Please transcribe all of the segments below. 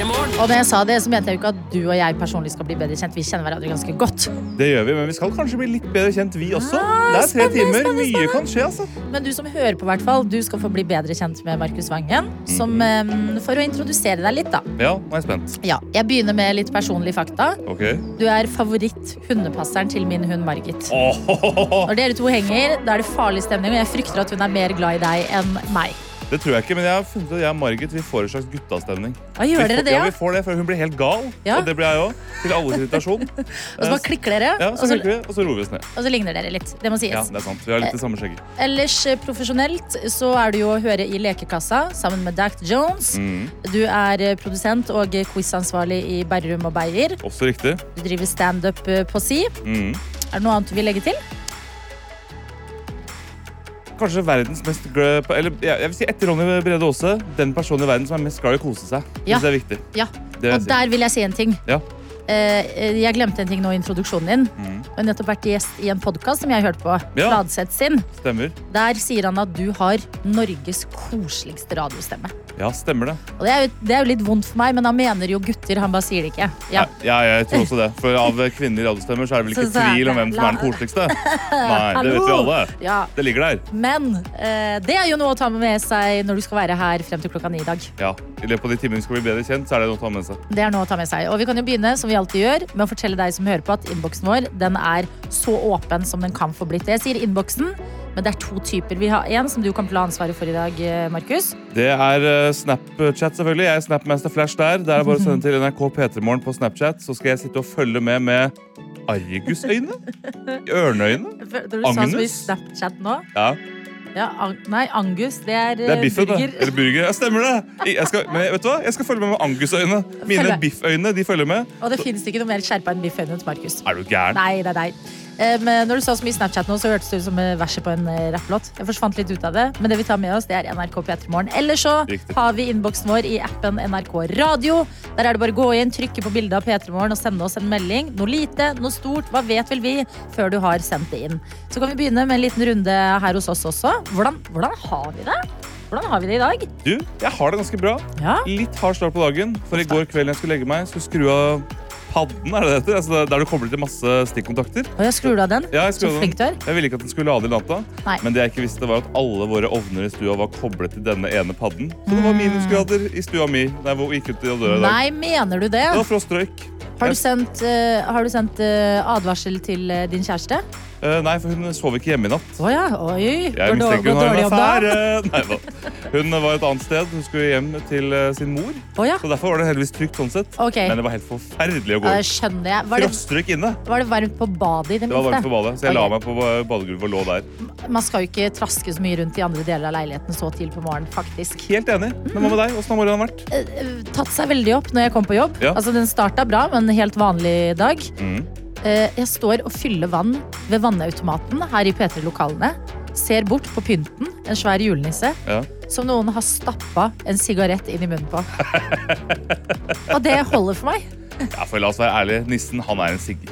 Og når jeg sa det, så mente jeg jo ikke at du og jeg personlig skal bli bedre kjent. Vi kjenner hverandre ganske godt. Det gjør vi, men vi skal kanskje bli litt bedre kjent, vi også. Ah, det er tre timer. spennende, Mye kan skje, altså. Men du som hører på, hvert fall, du skal få bli bedre kjent med Markus Vangen. Som, eh, for å introdusere deg litt, da. Ja, nå er jeg spent. Ja, jeg begynner med litt personlige fakta. Ok. Du er favoritt-hundepasseren til min hund Margit. Oh. Når dere to henger, da er det farlig stemning, og jeg frykter at hun er mer glad i deg enn meg. Det tror jeg ikke, men jeg har funnet at jeg og Margit vi får en slags guttastemning. Ja, gjør dere det, ja? ja? vi får det, for hun blir helt gal. Ja. Og det blir jeg òg. Til alles irritasjon. Og så bare klikker dere, Ja, og, så så, klikker vi, og så roer vi oss ned. og så ligner dere litt. Det må sies. Ja, det er sant. Vi har litt det samme skjegget. Ellers eh, profesjonelt så er du jo å høre i Lekekassa sammen med Dact Jones. Mm. Du er eh, produsent og eh, quizansvarlig i Berrum og Beyer. Også riktig. Du driver standup eh, på si. Mm. Er det noe annet du vil legge til? Kanskje verdens mest glad Eller jeg vil si etter Ronny Brede Aase, den personen i verden som er mest glad i å kose seg. Ja. Det er viktig. Ja. Det vil Og si. der vil jeg si en ting. Ja. Eh, eh, jeg glemte en ting nå i introduksjonen din. Mm. Jeg har nettopp vært gjest i en podkast som jeg hørte på. Ja. Fladseth sin. Stemmer. Der sier han at du har Norges koseligste radiostemme. Ja, stemmer det. Og det er, jo, det er jo litt vondt for meg, men han mener jo gutter. Han bare sier det ikke. Ja. Ja, jeg tror også det. For av kvinnelige radiostemmer så er det vel ikke Så- tvil om hvem som er den koseligste. Nei, det vet vi alle. Ja. Det ligger der. Men eh, det er jo noe å ta med seg når du skal være her frem til klokka ni i dag. Ja, I løpet av de timene vi skal bli bedre kjent, så er det noe å ta med seg. Det er noe å ta med seg. Og vi kan jo begynne som vi alltid gjør, med å fortelle deg som hører på at innboksen vår den er så åpen som den kan få blitt. Jeg sier innboksen, men det er to typer. Vi har en som du kommer til å ha ansvaret for i dag, eh, Markus. Det er eh, Snapchat, selvfølgelig. Jeg er Snapmaster Flash der. Det er bare å sende til NRK P3morgen på Snapchat, så skal jeg sitte og følge med med argusøyne. Ørneøyne. Når du sa så mye Snapchat nå Ja, ja, ang Nei, Angus, det er, det er eh, biffen, burger. Da. Eller burger. Ja, stemmer det. Jeg skal, men vet du hva? Jeg skal følge med med Angus-øyne. Mine bifføyne de følger med. Og det finnes ikke noe mer skjerpa enn bifføyne hos Markus. Er du gæren? Nei, nei, nei. Um, når du sa så mye Snapchat nå, så hørtes det ut som eh, verset på en uh, rapplåt. Jeg forsvant litt ut av det, men det vi tar med oss, det er NRK P3 Morgen. Ellers så Riktig. har vi innboksen vår i appen NRK Radio. Der er det bare å gå inn, trykke på bildet av P3 Morgen og sende oss en melding. Noe lite, noe stort, hva vet vel vi, før du har sendt det inn. Så kan vi begynne med en liten runde her hos oss også. Hvordan, hvordan har vi det? Hvordan har vi det i dag? Du, jeg har det ganske bra. Ja, Litt hard start på dagen. For i går kveld jeg skulle legge meg, jeg skru av padden, er det det heter? Altså, der du kobler til masse stikkontakter. og jeg skrur av den. Ja, jeg, Så flink den. du er. jeg ville ikke at den skulle lade i natta. Nei. Men det jeg ikke visste var at alle våre ovner i stua var koblet til denne ene padden. Så det var minusgrader i stua mi da jeg gikk ut i døra i dag. Nei, mener du det? Det var frostrøyk. Har du sendt, uh, har du sendt uh, advarsel til uh, din kjæreste? Eh, nei, for hun sov ikke hjemme i natt. Oh, ja, oi. Jeg mistenker hun har en affære. Nei da. Hun var et annet sted. Hun skulle hjem til uh, sin mor. Oh, ja, Så derfor var det heldigvis trygt sånn sett. Okay. Men det var helt forferdelig å gå ut. skjønner jeg. Var det, inne. var det varmt på badet i det Det var varmt på badet, så jeg la meg på badegulvet og lå der. Man skal jo ikke traske så mye rundt i andre deler av leiligheten så tidlig på morgenen, faktisk. Helt enig. Men hva med deg? Åssen har morgenen vært? Eh, eh, Tatt seg veldig opp når jeg kom på jobb. Ja. Altså, den starta bra, men en helt vanlig dag. Mm. Eh, Jeg står og fyller vann ved vannautomaten her i P3-lokalene. Ser bort på pynten, en svær julenisse, Ja. som noen har stappa en sigarett inn i munnen på. og det holder for meg. Ja, for La oss være ærlige. Nissen han er en sigger.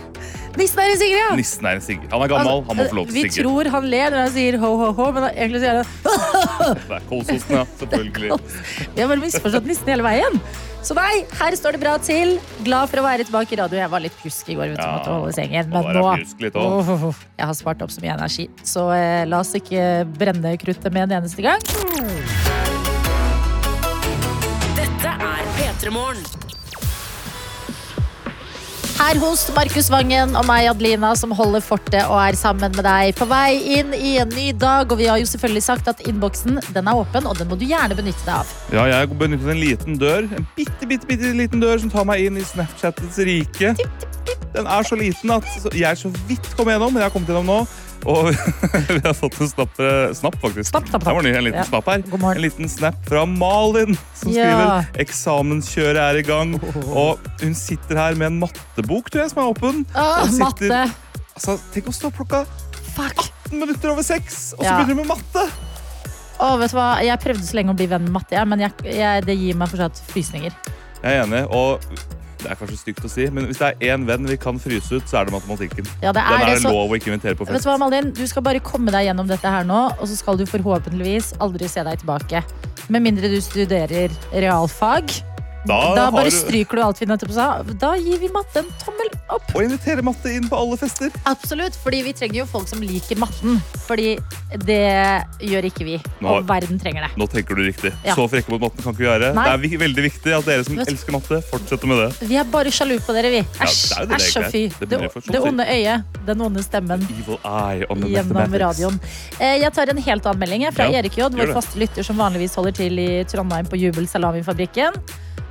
Nissen er en Sigrid, ja! Nissen er en Sigrid. Han er gammel, han må få lov Altså, Vi til å Vi tror han ler når han sier ho, ho, ho, men egentlig sier han Det er Kolsosten, ja. Selvfølgelig. Vi har bare misforstått nissen hele veien. Så nei, her står det bra til. Glad for å være tilbake i radio. Jeg var litt pjusk i går, vet du, Ja, måtte holde sengen. Men nå. Jeg har spart opp så mye energi. Så eh, la oss ikke brenne kruttet med en eneste gang. Dette er P3 Morgen. Her hos Markus Vangen og meg, Adelina, som holder fortet og er sammen med deg på vei inn i en ny dag. Og vi har jo selvfølgelig sagt at innboksen den er åpen, og den må du gjerne benytte deg av. Ja, jeg benyttet en liten dør. En bitte, bitte, bitte liten dør som tar meg inn i Snapchattets rike. Den er så liten at jeg så vidt kom gjennom, men jeg har kommet gjennom nå. Og vi har fått en snapp, eh, snapp faktisk. Snapp, snapp, Der var ny, en liten Ja. snapp her. En liten snap fra Malin, som Ja. skriver eksamenskjøret er i gang. Og hun sitter her med en mattebok, tror jeg, som er åpen. Åh, sitter- matte. Altså, tenk å stå klokka 18 minutter over 6, og så Ja. begynner du med matte! Åh, vet du hva? Jeg prøvde så lenge å bli venn med matte, men jeg, jeg, det gir meg fortsatt frysninger. Jeg er enig. Og det er kanskje stygt å si, men hvis det er én venn vi kan fryse ut, så er det matematikken. Ja, det Den er er det. Så, lov å ikke invitere på vet du hva, Malin? Du skal bare komme deg gjennom dette her nå, og så skal du forhåpentligvis aldri se deg tilbake. Med mindre du studerer realfag. Da, Da bare du stryker du alt vi nettopp sa. Da gir vi matte en tommel opp. Og invitere matte inn på alle fester. Absolutt, fordi vi trenger jo folk som liker matten. Fordi det gjør ikke vi. Nå- Og verden trenger det. Nå tenker du riktig. Ja. Så frekke mot matten kan ikke vi være. Nei. Det er veldig viktig at dere som Vet- elsker matte, fortsetter med det. Vi er bare sjalu på dere, vi. Æsj, æsj og fy. Det Det, begynner jeg for så det onde øyet, den onde stemmen Evil eye on the gjennom radioen. Eh, Jeg tar en helt annen melding fra Ja, Erik J, vår faste lytter som vanligvis holder til i Trondheim på Jubel Salamifabrikken.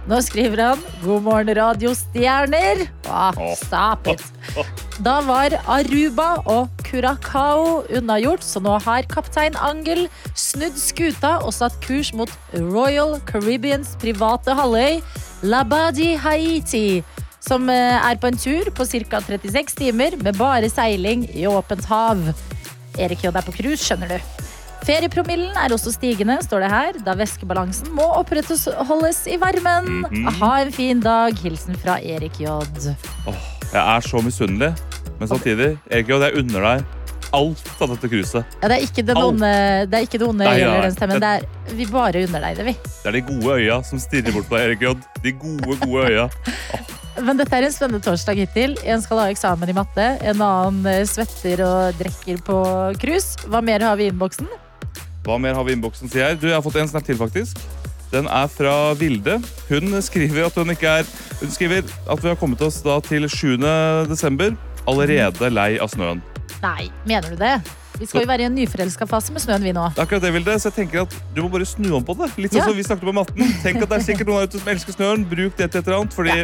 Nå skriver han 'God morgen, radiostjerner'. Ah, stop it. Da var Aruba og Curacao unnagjort, så nå har kaptein Angel snudd skuta og satt kurs mot Royal Caribbeans private halvøy, Labadi Haiti. Som eh, er på en tur på ca. 36 timer med bare seiling i åpent hav. Erik J er på cruise, skjønner du. Feriepromillen er også stigende, står det her, da væskebalansen må opprettholdes i varmen. Mhm. Ha en fin dag. Hilsen fra Erik J. Jeg er så misunnelig, men samtidig, Erik J, jeg unner deg alt av dette cruiset. Ja, det er ikke den onde, det er ikke det onde Nei, nei, den stemmen. Det er, vi bare unner deg det, vi. Det er de gode øya som stirrer bort på Erik J. De gode, gode øya. Men dette er en spennende torsdag hittil. En skal ha eksamen i matte, en annen eh, svetter og drikker på cruise. Hva mer har vi i innboksen? Hva mer har vi i innboksen, sier jeg? Du, jeg har fått en snap til, faktisk. Den er fra Vilde. Hun skriver at hun ikke er Hun skriver at vi har kommet oss da til 7. desember. Allerede lei av snøen. Nei, mener du det? Vi skal jo være i en nyforelska fase med snøen, vi nå. Det er akkurat det, Vilde. Så jeg tenker at du må bare snu om på det. Litt sånn Ja. som vi snakket om matten. Tenk at det er sikkert noen der ute som elsker snøen. Bruk det til et eller annet, fordi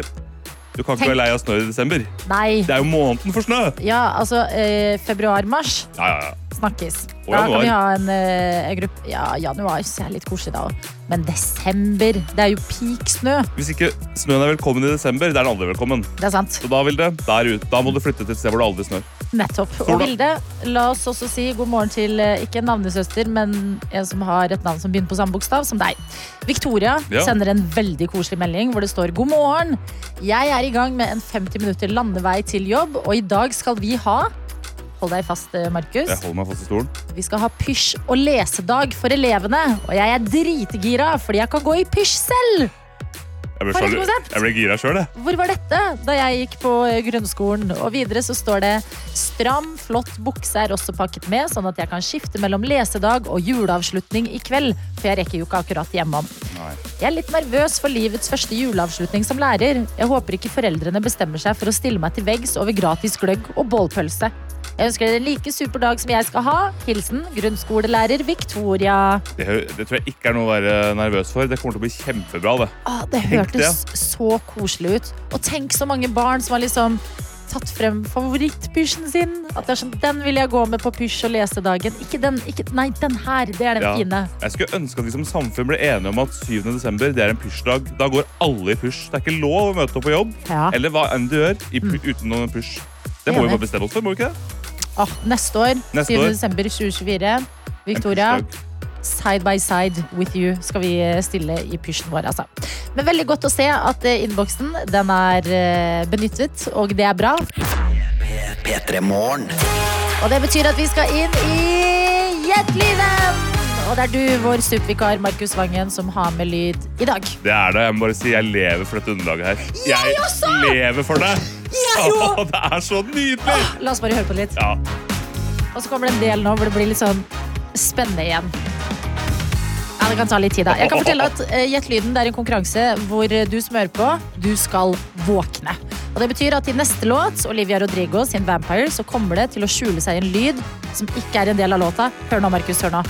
du kan ikke Tenk- være lei av snø i desember. Nei. Det er jo måneden for snø! Ja, altså eh, februar-mars Ja, ja, ja. Snakkes. Og Da kan vi ha en, eh, en gruppe Ja, januar så er litt koselig da òg. Men desember, det er jo peak snø. Hvis ikke snøen er velkommen i desember, det er den aldri velkommen. Det er sant. Så da, Vilde, der ut. da må du flytte til et sted hvor det aldri snør. Nettopp. Sola. Og Vilde, la oss også si god morgen til eh, ikke en navnesøster, men en som har et navn som begynner på samme bokstav som deg. Victoria Ja. sender en veldig koselig melding hvor det står god morgen. Jeg er i gang med en 50 minutter landevei til jobb, og i dag skal vi ha Hold deg fast, eh, Markus. Jeg holder meg fast i stolen. Vi skal ha pysj- og lesedag for elevene. Og jeg er dritgira, fordi jeg kan gå i pysj selv. Jeg ble, konsept! jeg ble gira sjøl, jeg. Hvor var dette da jeg gikk på eh, grunnskolen? Og videre så står det stram, flott bukse er også pakket med, sånn at jeg kan skifte mellom lesedag og juleavslutning i kveld. For jeg rekker jo ikke akkurat hjemom. Nei. Jeg er litt nervøs for livets første juleavslutning som lærer. Jeg håper ikke foreldrene bestemmer seg for å stille meg til veggs over gratis gløgg og bålpølse. Jeg ønsker dere like super dag som jeg skal ha. Hilsen grunnskolelærer Victoria. Det, det tror jeg ikke er noe å være nervøs for. Det kommer til å bli kjempebra. det. Ah, det hørtes det. så koselig ut. Og tenk så mange barn som har liksom tatt frem favorittpysjen sin. At det er sånn, Den vil jeg gå med på pysj- og lesedagen. Ikke den, ikke, nei, den her. Det er den Ja. fine. Jeg skulle ønske at vi som samfunn ble enige om at 7. desember det er en pysjdag. Da går alle i pysj. Det er ikke lov å møte opp på jobb Ja. eller hva enn du gjør i, pu- uten noen pysj. Det må vi bare bestemme oss for, må vi ikke det? Ah, neste år, Neste 7. desember 2024. Victoria, side by side with you skal vi eh, stille i pysjen vår. Altså. Men veldig godt å se at eh, innboksen den er eh, benyttet, og det er bra. Og det betyr at vi skal inn i Gjettlyden! Og det er du, vår supervikar Markus Vangen, som har med lyd i dag. Det er det. Jeg må bare si jeg lever for dette underlaget her. Jeg også! lever for det! Jeg Åh, det er så nydelig! La oss bare høre på det litt. Ja. Og så kommer det en del nå hvor det blir litt sånn spennende igjen. Ja, Det kan ta litt tid, da. Jeg kan fortelle at uh, Gjett lyden det er en konkurranse hvor eh, du som hører på, du skal våkne. Og Det betyr at i neste låt, Olivia Rodrigo sin 'Vampire', så kommer det til å skjule seg en lyd som ikke er en del av låta. Hør nå, Markus. Hør nå.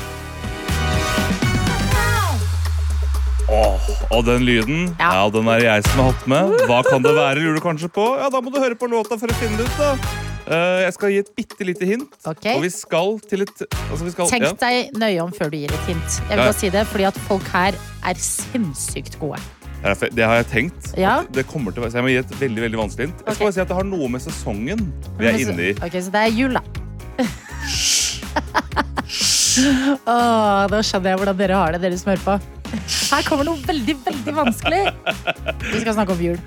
Åh, og den lyden, Ja. ja. den er jeg som har hatt med. Hva kan det være, lurer du kanskje på? Ja, Da må du høre på låta for å finne det ut. da. uh, jeg skal gi et bitte lite hint. Ok. Og vi skal til et altså vi skal, Tenk ja. deg nøye om før du gir et hint. Jeg vil bare si det, fordi at folk her er sinnssykt gode. Det har jeg tenkt. Ja. Det kommer til å være, så jeg må gi et veldig veldig vanskelig hint. Jeg skal bare si at det har noe med sesongen vi er inne i. Ok, Så det er jul, da. Åh, nå skjønner jeg hvordan dere har det, dere som hører på. Her kommer noe veldig, veldig vanskelig. Vi skal snakke om jul.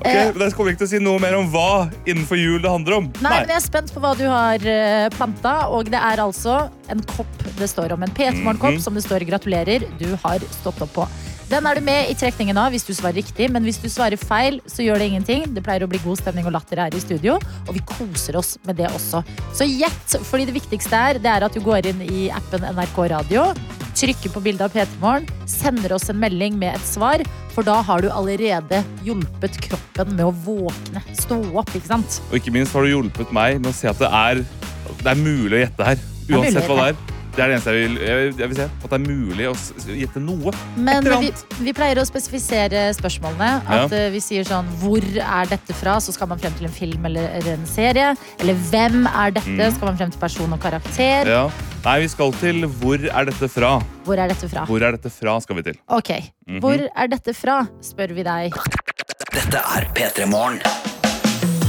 Ok, men Jeg kommer ikke til å si noe mer om hva innenfor jul det handler om. Nei, men Jeg er spent på hva du har eh, planta. Og det er altså en kopp det står om. En P3morgen-kopp -hmm. som det står 'gratulerer, du har stått opp' på. Den er du med i trekningen av hvis du svarer riktig, men hvis du svarer feil, så gjør det ingenting. Det pleier å bli god stemning og latter her i studio, og vi koser oss med det også. Så gjett, fordi det viktigste er, det er at du går inn i appen NRK Radio, trykker på bildet av P3morgen, sender oss en melding med et svar, for da har du allerede hjulpet kroppen med å våkne, stå opp, ikke sant? Og ikke minst har du hjulpet meg med å se at det er, det er mulig å gjette her. er Uansett hva det er. Det er det eneste jeg vil, jeg, jeg vil se. At det er mulig å gjette noe. Men vi, vi pleier å spesifisere spørsmålene. At ja. vi sier sånn Hvor er dette fra? Så skal man frem til en film eller, en serie. Eller hvem er dette? Mm. Skal man frem til person og karakter? Ja. Nei, vi skal til hvor er dette fra? Hvor er dette fra? Hvor er dette fra, skal vi til. Ok, Mhm. Hvor er dette fra, spør vi deg. Dette er P3 Morgen.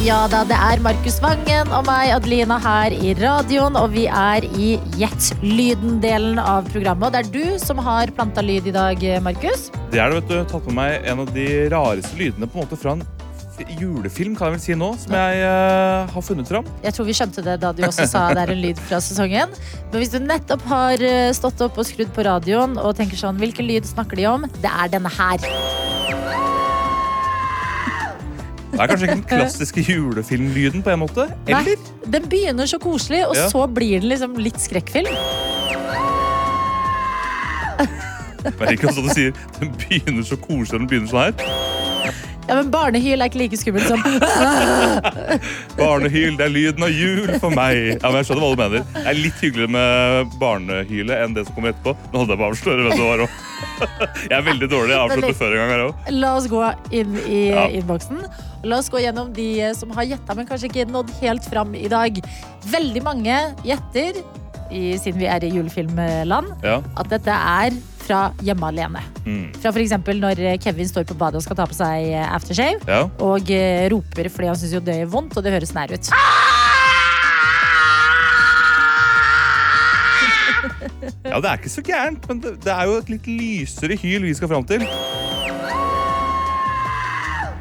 Ja da, det er Markus Vangen og meg, Adelina, her i radioen. Og vi er i Gjett lyden-delen av programmet. Og det er du som har planta lyd i dag, Markus. Det er det, vet du. Tatt med meg en av de rareste lydene på en måte fra en julefilm, kan jeg vel si nå, som jeg uh, har funnet fram. Jeg tror vi skjønte det da du også sa det er en lyd fra sesongen. Men hvis du nettopp har eh, stått opp og skrudd på radioen og tenker sånn, hvilken lyd snakker de om? Det er denne her. Det er kanskje ikke den klassiske julefilmlyden på en måte? Nei, den begynner så koselig, og Ja. så blir den liksom litt skrekkfilm. Det er ikke sånn du sier. Den begynner så koselig den begynner sånn her. Ja, men Barnehyl er ikke like skummelt som Barnehyl, det er lyden av jul for meg. Ja, men jeg skjønner hva du mener. Det er litt hyggeligere med barnehylet enn det som kommer etterpå. Nå holdt jeg på å avsløre hvem det var òg. Jeg er veldig dårlig. Jeg avslørte før en gang her òg. La oss gå inn i Ja. innboksen. La oss gå gjennom de eh, som har gjetta, men kanskje ikke nådd helt fram i dag. Veldig mange gjetter, siden vi er i julefilmland, Ja. at dette er fra Hjemme alene. Mm. Fra for eksempel når Kevin står på badet og skal ta på seg eh, aftershave, ja. og eh, roper fordi han syns jo det gjør vondt, og det høres nær ut. Ja, det er ikke så gærent, men det, det er jo et litt lysere hyl vi skal fram til.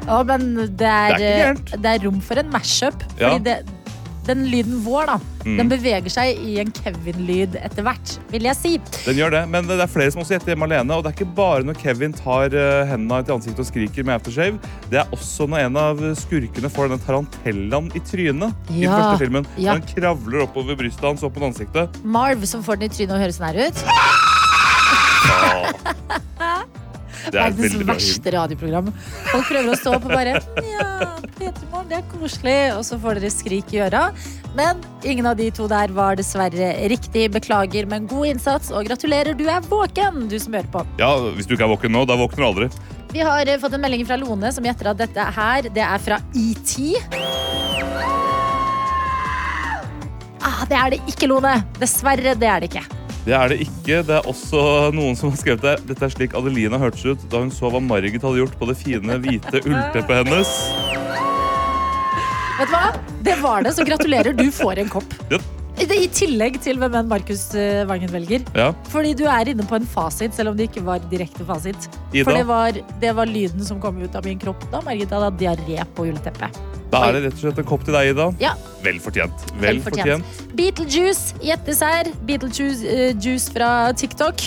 Å, men det er, Det er eh, det er rom for en mashup. Ja. Fordi det, den lyden vår, da, Mm. den beveger seg i en Kevin-lyd etter hvert, vil jeg si. Den gjør det, men det er flere som også gjetter hjemme alene. Og det er ikke bare når Kevin tar eh, hendene til ansiktet og skriker med aftershave. Det er også når en av skurkene får denne tarantellaen i trynet. I den første filmen. ja. Han kravler oppover brystet hans og på ansiktet. Marv som får den i trynet og høres nær ut. Er et Verdens er bra verste radioprogram. Folk prøver å stå opp og bare Ja, Petermorgen, det er koselig. Og så får dere skrik i øra. Men ingen av de to der var dessverre riktig. Beklager, men god innsats, og gratulerer, du er våken, du som hører på. Ja, Hvis du ikke er våken nå, da våkner du aldri. Vi har eh, fått en melding fra Lone som gjetter at dette her, det er fra ET. Ah, det er det ikke, Lone. Dessverre, det er det ikke. Det er det ikke. Det er også noen som har skrevet der. Dette er slik Adelina hørtes ut da hun så hva Margit hadde gjort på det fine, hvite ullteppet hennes. Vet du hva? Det var det, så gratulerer. Du får en kopp. Ja. I tillegg til hvem enn Markus eh, Vangen velger. Ja, Fordi du er inne på en fasit, selv om det ikke var direkte fasit. For det var, det var lyden som kom ut av min kropp da Margit hadde diaré på ullteppet. Da er det rett og slett en kopp til deg, Ida. Ja. Vel fortjent. Vel Vel fortjent. fortjent. Beetlejuice gjettes her. Beetlejuice eh, juice fra TikTok.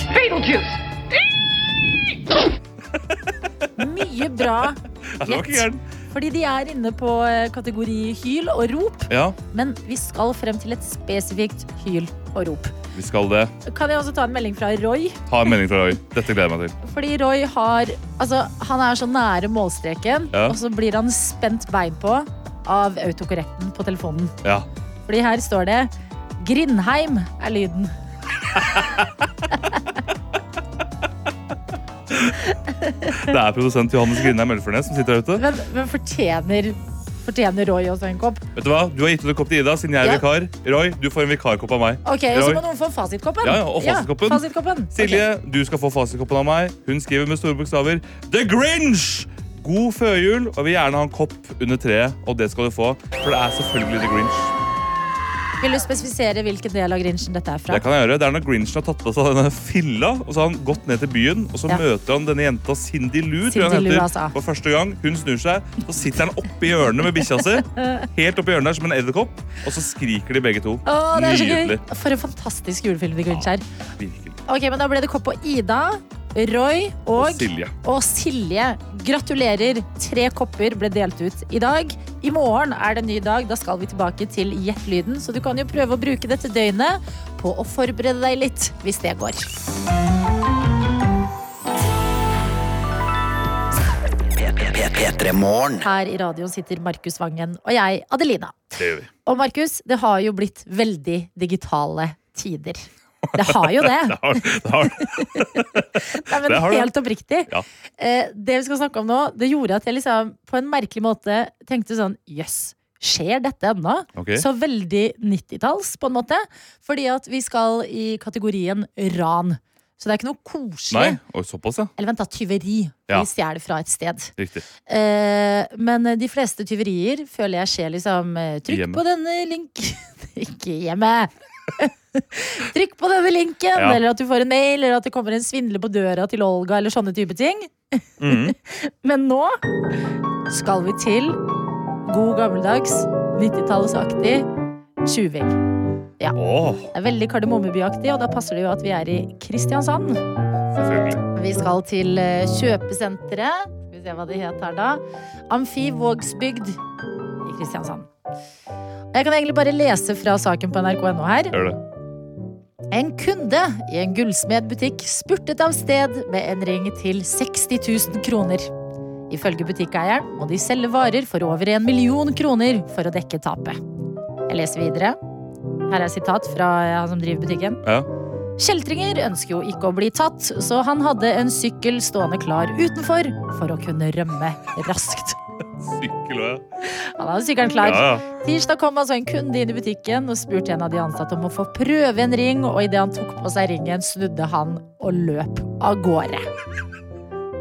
Mye bra Ja, det var ikke gjett. gæren. Fordi de er inne på eh, kategori hyl og rop. Ja, Men vi skal frem til et spesifikt hyl og rop. vi skal det. Kan jeg også ta en melding fra Roy? Ha en melding fra Roy. Dette gleder jeg meg til. Fordi Roy har Altså, han er så nære målstreken, Ja. og så blir han spent bein på av autokorrekten på telefonen. Ja. Fordi her står det Grindheim er lyden. Det er produsent Johannes Grindheim Ølfernes som sitter der ute. Men, men fortjener, fortjener Roy også en kopp? Vet du hva? Du har gitt ut en kopp til Ida, siden jeg er Ja. vikar. Roy, du får en vikarkopp av meg. Ok, Og så Roy. må noen få fasitkoppen. Ja, ja, og fasitkoppen. fasitkoppen. Silje, du skal få fasitkoppen av meg. Hun skriver med store bokstaver The Grinch! God førjul, og vil gjerne ha en kopp under treet. Og det skal du få, for det er selvfølgelig The Grinch. Vil du spesifisere hvilken del av Grinchen dette er fra? Det kan jeg gjøre. Det er når Grinchen har tatt på seg denne filla, og så har han gått ned til byen, og så Ja. møter han denne jenta Cindy Lou, tror jeg heter, altså. for første gang. Hun snur seg, så sitter han oppi hjørnet med bikkja si, helt oppi hjørnet der som en edderkopp, og så skriker de begge to. Nydelig. For en fantastisk julefilm de Grinch er. Virkelig. Ok, men Da ble det kopp på Ida, Roy Og og, Silje. og Silje. Gratulerer. Tre kopper ble delt ut i dag. I morgen er det en ny dag. Da skal vi tilbake til Gjett lyden. Så du kan jo prøve å bruke dette døgnet på å forberede deg litt, hvis det går. P3 Her i radioen sitter Markus Vangen og jeg, Adelina. Det gjør vi. Og Markus, det har jo blitt veldig digitale tider. Det har jo det. Det har, det har. Nei, men Det har helt oppriktig. Ja. Eh, det vi skal snakke om nå, det gjorde at jeg liksom på en merkelig måte tenkte sånn Jøss, skjer dette ennå? Okay. Så veldig 90-talls, på en måte. Fordi at vi skal i kategorien ran. Så det er ikke noe koselig. Nei, og såpass, ja. Eller vent, da. Tyveri. Ja. Vi stjeler fra et sted. Riktig. Eh, men de fleste tyverier føler jeg skjer liksom eh, Trykk på denne link Ikke hjemme! Trykk på denne linken, Ja. eller at du får en mail, eller at det kommer en svindler på døra til Olga, eller sånne type ting. Mhm. Men nå skal vi til god gammeldags 90-tallsaktig tjuving. Åh, Det er veldig Kardemommebyaktig, og da passer det jo at vi er i Kristiansand. Vi skal til eh, kjøpesenteret. Skal vi se hva det het her da. Amfi Vågsbygd i Kristiansand. Jeg kan egentlig bare lese fra saken på nrk.no her. Gjør det. En kunde i en gullsmedbutikk spurtet av sted med en ring til 60 000 kroner. Ifølge butikkeieren må de selge varer for over en million kroner for å dekke tapet. Jeg leser videre. Her er sitat fra han som driver butikken. Ja. Kjeltringer ønsker jo ikke å bli tatt, så han hadde en sykkel stående klar utenfor for å kunne rømme raskt. Sykkel òg, ja. Han hadde sykkelen klar. Ja, ja. Tirsdag kom altså en kunde inn i butikken og spurte en av de ansatte om å få prøve en ring, og idet han tok på seg ringen, snudde han og løp av gårde.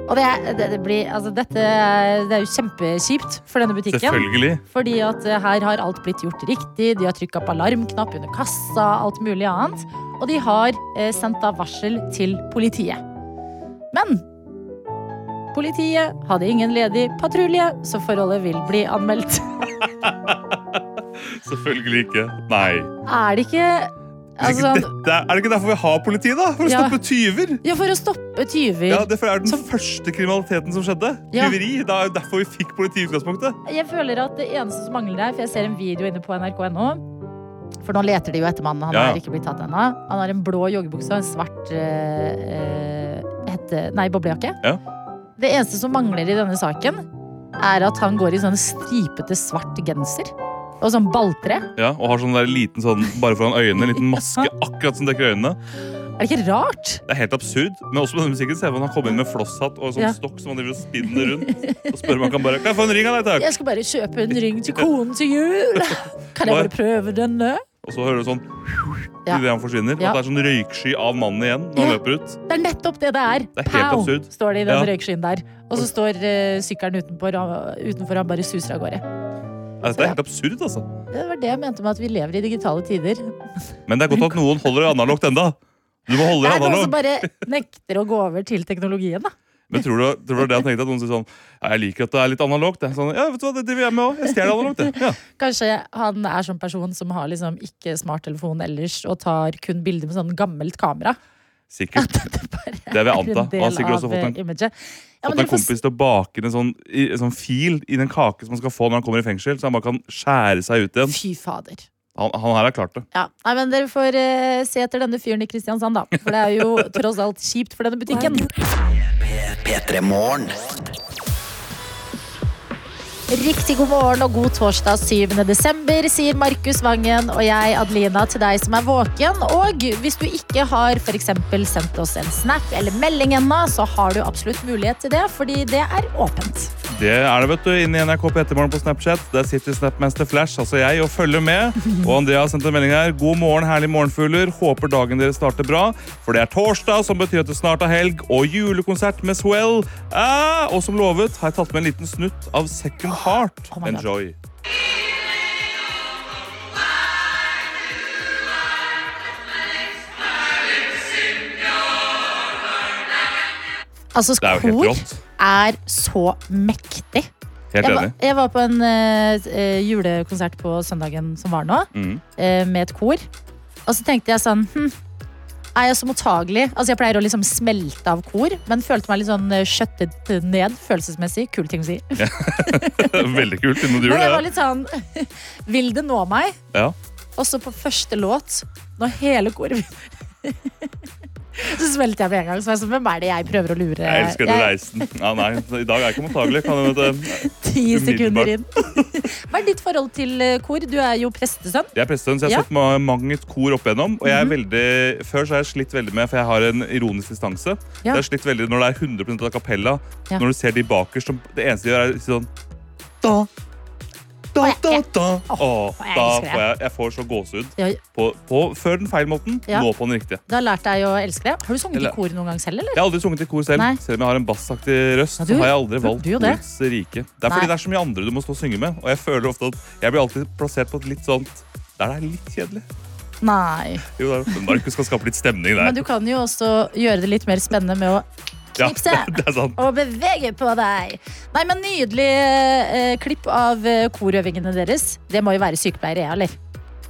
Og det, det, det blir Altså, dette det er jo kjempekjipt for denne butikken. Selvfølgelig. Fordi at eh, her har alt blitt gjort riktig. De har trykka på alarmknapp under kassa, alt mulig annet. Og de har eh, sendt av varsel til politiet. Men politiet hadde ingen ledig patrulje, så forholdet vil bli anmeldt. Selvfølgelig ikke. Nei. Er det ikke Er det, altså, dette, er det ikke derfor vi har politi, da? For å Ja. stoppe tyver? Ja, for å stoppe tyver. Ja, Det er den Som- første kriminaliteten som skjedde. Ja. Tyveri. Det er derfor vi fikk politi i utgangspunktet. Jeg føler at det eneste som mangler der, for jeg ser en video inne på nrk.no For nå leter de jo etter mannen. Han Ja. har ikke blitt tatt ennå. Han har en blå joggebukse og en svart eh, hette, nei, boblejakke. Ja. Det eneste som mangler i denne saken, er at han går i sånn stripete svart genser. Og sånn balltre. Ja, Og har sånn der liten sånn bare foran øynene, en liten maske akkurat som dekker øynene. Er det ikke rart? Det er helt absurd. Men også på denne musikken ser man han kommer inn med flosshatt og sånn Ja. stokk som han driver og spinner rundt. Og spør om han kan bare Kan jeg få en ring av deg, takk? Jeg skal bare kjøpe en ring til konen til jul. Kan jeg bare prøve denne? Og så hører du sånn Ja. idet han forsvinner. Ja. At det er sånn røyksky av mannen igjen når han løper ut. Det er nettopp det det er. Det er Pow, absurd. står det i den Ja. røykskyen der. Og så står uh, sykkelen utenfor, utenfor han bare suser av gårde. Ja, det er helt absurd, altså. Det var det jeg mente med at vi lever i digitale tider. Men det er godt at noen holder det analogt enda. Du må holde Det det er noen som bare nekter å gå over til teknologien. da. Men tror du, tror du det han tenkte? At noen sier sånn Ja, jeg liker at det er litt analogt. Det sånn, ja, vet du hva, det driver jeg med òg. Jeg stjeler analogt, det. Ja. Kanskje han er sånn person som har liksom ikke smarttelefon ellers og tar kun bilder med sånn gammelt kamera. Sikkert. Det Det vil jeg er anta. en Og han har sikkert også fått en, imaget. Ja, fått en kompis til å bake en sånn, i- en sånn fil i den kake som han skal få når han kommer i fengsel, så han bare kan skjære seg ut igjen. Fy fader. Han, han her har klart det. Ja. Nei, men Dere får uh, se etter denne fyren i Kristiansand, da. For det er jo tross alt kjipt for denne butikken. P3 Morgen. Riktig god morgen og god torsdag 7. desember, sier Markus Vangen og jeg, Adelina, til deg som er våken. Og hvis du ikke har for eksempel sendt oss en snap eller melding ennå, så har du absolutt mulighet til det, fordi det er åpent. Det er det, vet du. Inn i NRK P3morgen på Snapchat. Der sitter Snapmaster Flash, altså jeg, og følger med. Og Andrea har sendt en melding her. God morgen, herlige morgenfugler. Håper dagen deres starter bra. For det er torsdag, som betyr at det snart er helg, og julekonsert med Swell. Eh, og som lovet har jeg tatt med en liten snutt av Second heart. Oh Enjoy. Altså, kor er så mektig. Helt enig. Jeg, jeg var, på en uh, julekonsert på søndagen som var nå, mm. uh, med et kor. Og så tenkte jeg sånn hm, er jeg så mottagelig? Altså Jeg pleier å liksom smelte av kor, men følte meg litt sånn eh, skjøttet ned følelsesmessig. Kul ting å si. Veldig kult. Når du gjør det. jeg var litt sånn Vil det nå meg? ja. Og så på første låt, når hele koret Så smelte jeg med en gang. Så jeg så, Hvem er det jeg prøver å lure? Jeg elsker den reisen. Ja, nei, I dag er jeg ikke mottagelig. Ti sekunder inn. Hva er ditt forhold til eh, kor? Du er jo prestesønn. Jeg er prestesønn, så jeg har Ja. sett ma- mange kor opp igjennom. Og jeg er veldig, før så har jeg slitt veldig med, for jeg har en ironisk distanse. Ja. Jeg har slitt veldig når det er 100 av kapella, Ja. Når du ser de bakerst, det eneste de gjør, er sånn da, da, da, da. Åh, da får jeg, jeg får så gåsehud. På, på, før den feil måten, nå på den riktige. Du har lært deg å elske det. Har du sunget i kor noen gang selv, eller? Jeg har aldri sunget i kor selv. Nei. Selv om jeg har en bassaktig røst, Ja, du- så har jeg aldri valgt korets rike. Det er Nei. fordi det er så mye andre du må stå og synge med. Og jeg føler ofte at jeg blir alltid plassert på et litt sånt der det er litt kjedelig. Nei. Jo, Markus skal skape litt stemning der. Men du kan jo også gjøre det litt mer spennende med å knipse. er og bevege på deg. Nei, men Nydelig eh, klipp av eh, korøvingene deres. Det må jo være sykepleiere, eller?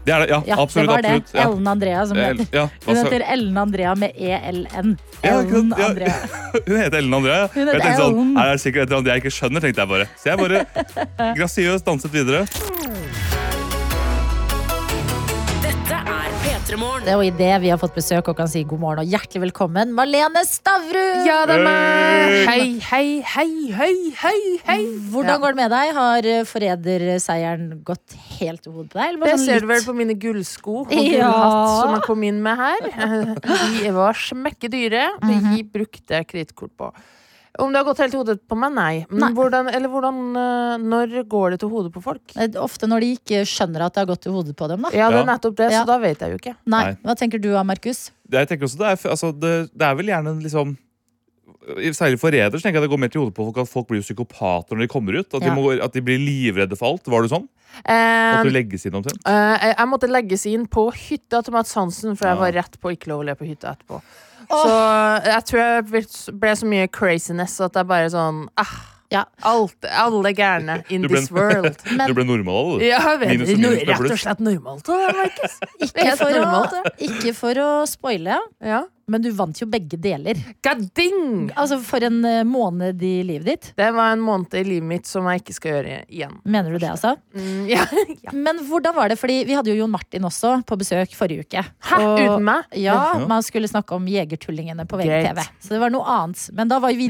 Det er det, ja. Ja, absolutt. det var det. absolutt. Ja. Ellen Andrea som heter. ja, Hun altså, heter Ellen Andrea med ELN. Ja, Ellen? Ja. Andrea. hun heter Ellen Andrea. ja. Hun heter jeg sånn, Ellen. er det sikkert et eller annet jeg ikke skjønner, tenkte jeg bare. Så jeg bare grasiøst danset videre. Det er jo i det vi har fått besøk og kan si god morgen og hjertelig velkommen, Malene Stavrum! Ja, det er meg! Hei, hei, hei, hei, hei, hei. Hvordan går det med deg? Har eh, forræderseieren gått helt til hodet på deg? eller Det sånn ser du vel på mine gullsko og Ja. gullhatt som jeg kom inn med her. De var smekke dyre. Mhm. De brukte kredittkort på. Om det har gått helt til hodet på meg, nei. Men Nei. Hvordan, eller hvordan eh, Når går det til hodet på folk? Eh, Ofte når de ikke skjønner at det har gått til hodet på dem. da Ja, det Ja. er nettopp det, Ja. så da vet jeg jo ikke. Nei. Nei. Hva tenker du, Markus? Jeg tenker også det er, altså, det, det er vel gjerne liksom Særlig forræder tenker jeg det går mer til hodet på folk at folk blir jo psykopater når de kommer ut. At, Ja. de, må, at de blir livredde for alt. Var det sånn? Eh, Måtte du legges inn omtrent? eh, jeg, måtte legges inn på hytta til Mads Hansen, for jeg Ja. var rett på ikke lov å le på hytta etterpå. Så jeg tror jeg ble- så mye craziness at det er bare sånn ah, Ja. alt, Alle gærne in ble- this world. Men du ble normal, du. Ja, vet Minus minus rett og slett normalt. Ikke for, å, ikke for å spoile, Ja. Men du vant jo begge deler. Gadding! Altså For en eh, måned i livet ditt. Det var en måned i livet mitt som jeg ikke skal gjøre igjen. Mener du det, altså? Mm, ja. ja. Men hvordan var det? Fordi vi hadde jo Jon Martin også på besøk forrige uke. Hæ, Og- uten meg? Ja, man skulle snakke om Jegertullingene på. VGTV. Så det var noe annet. Men da var vi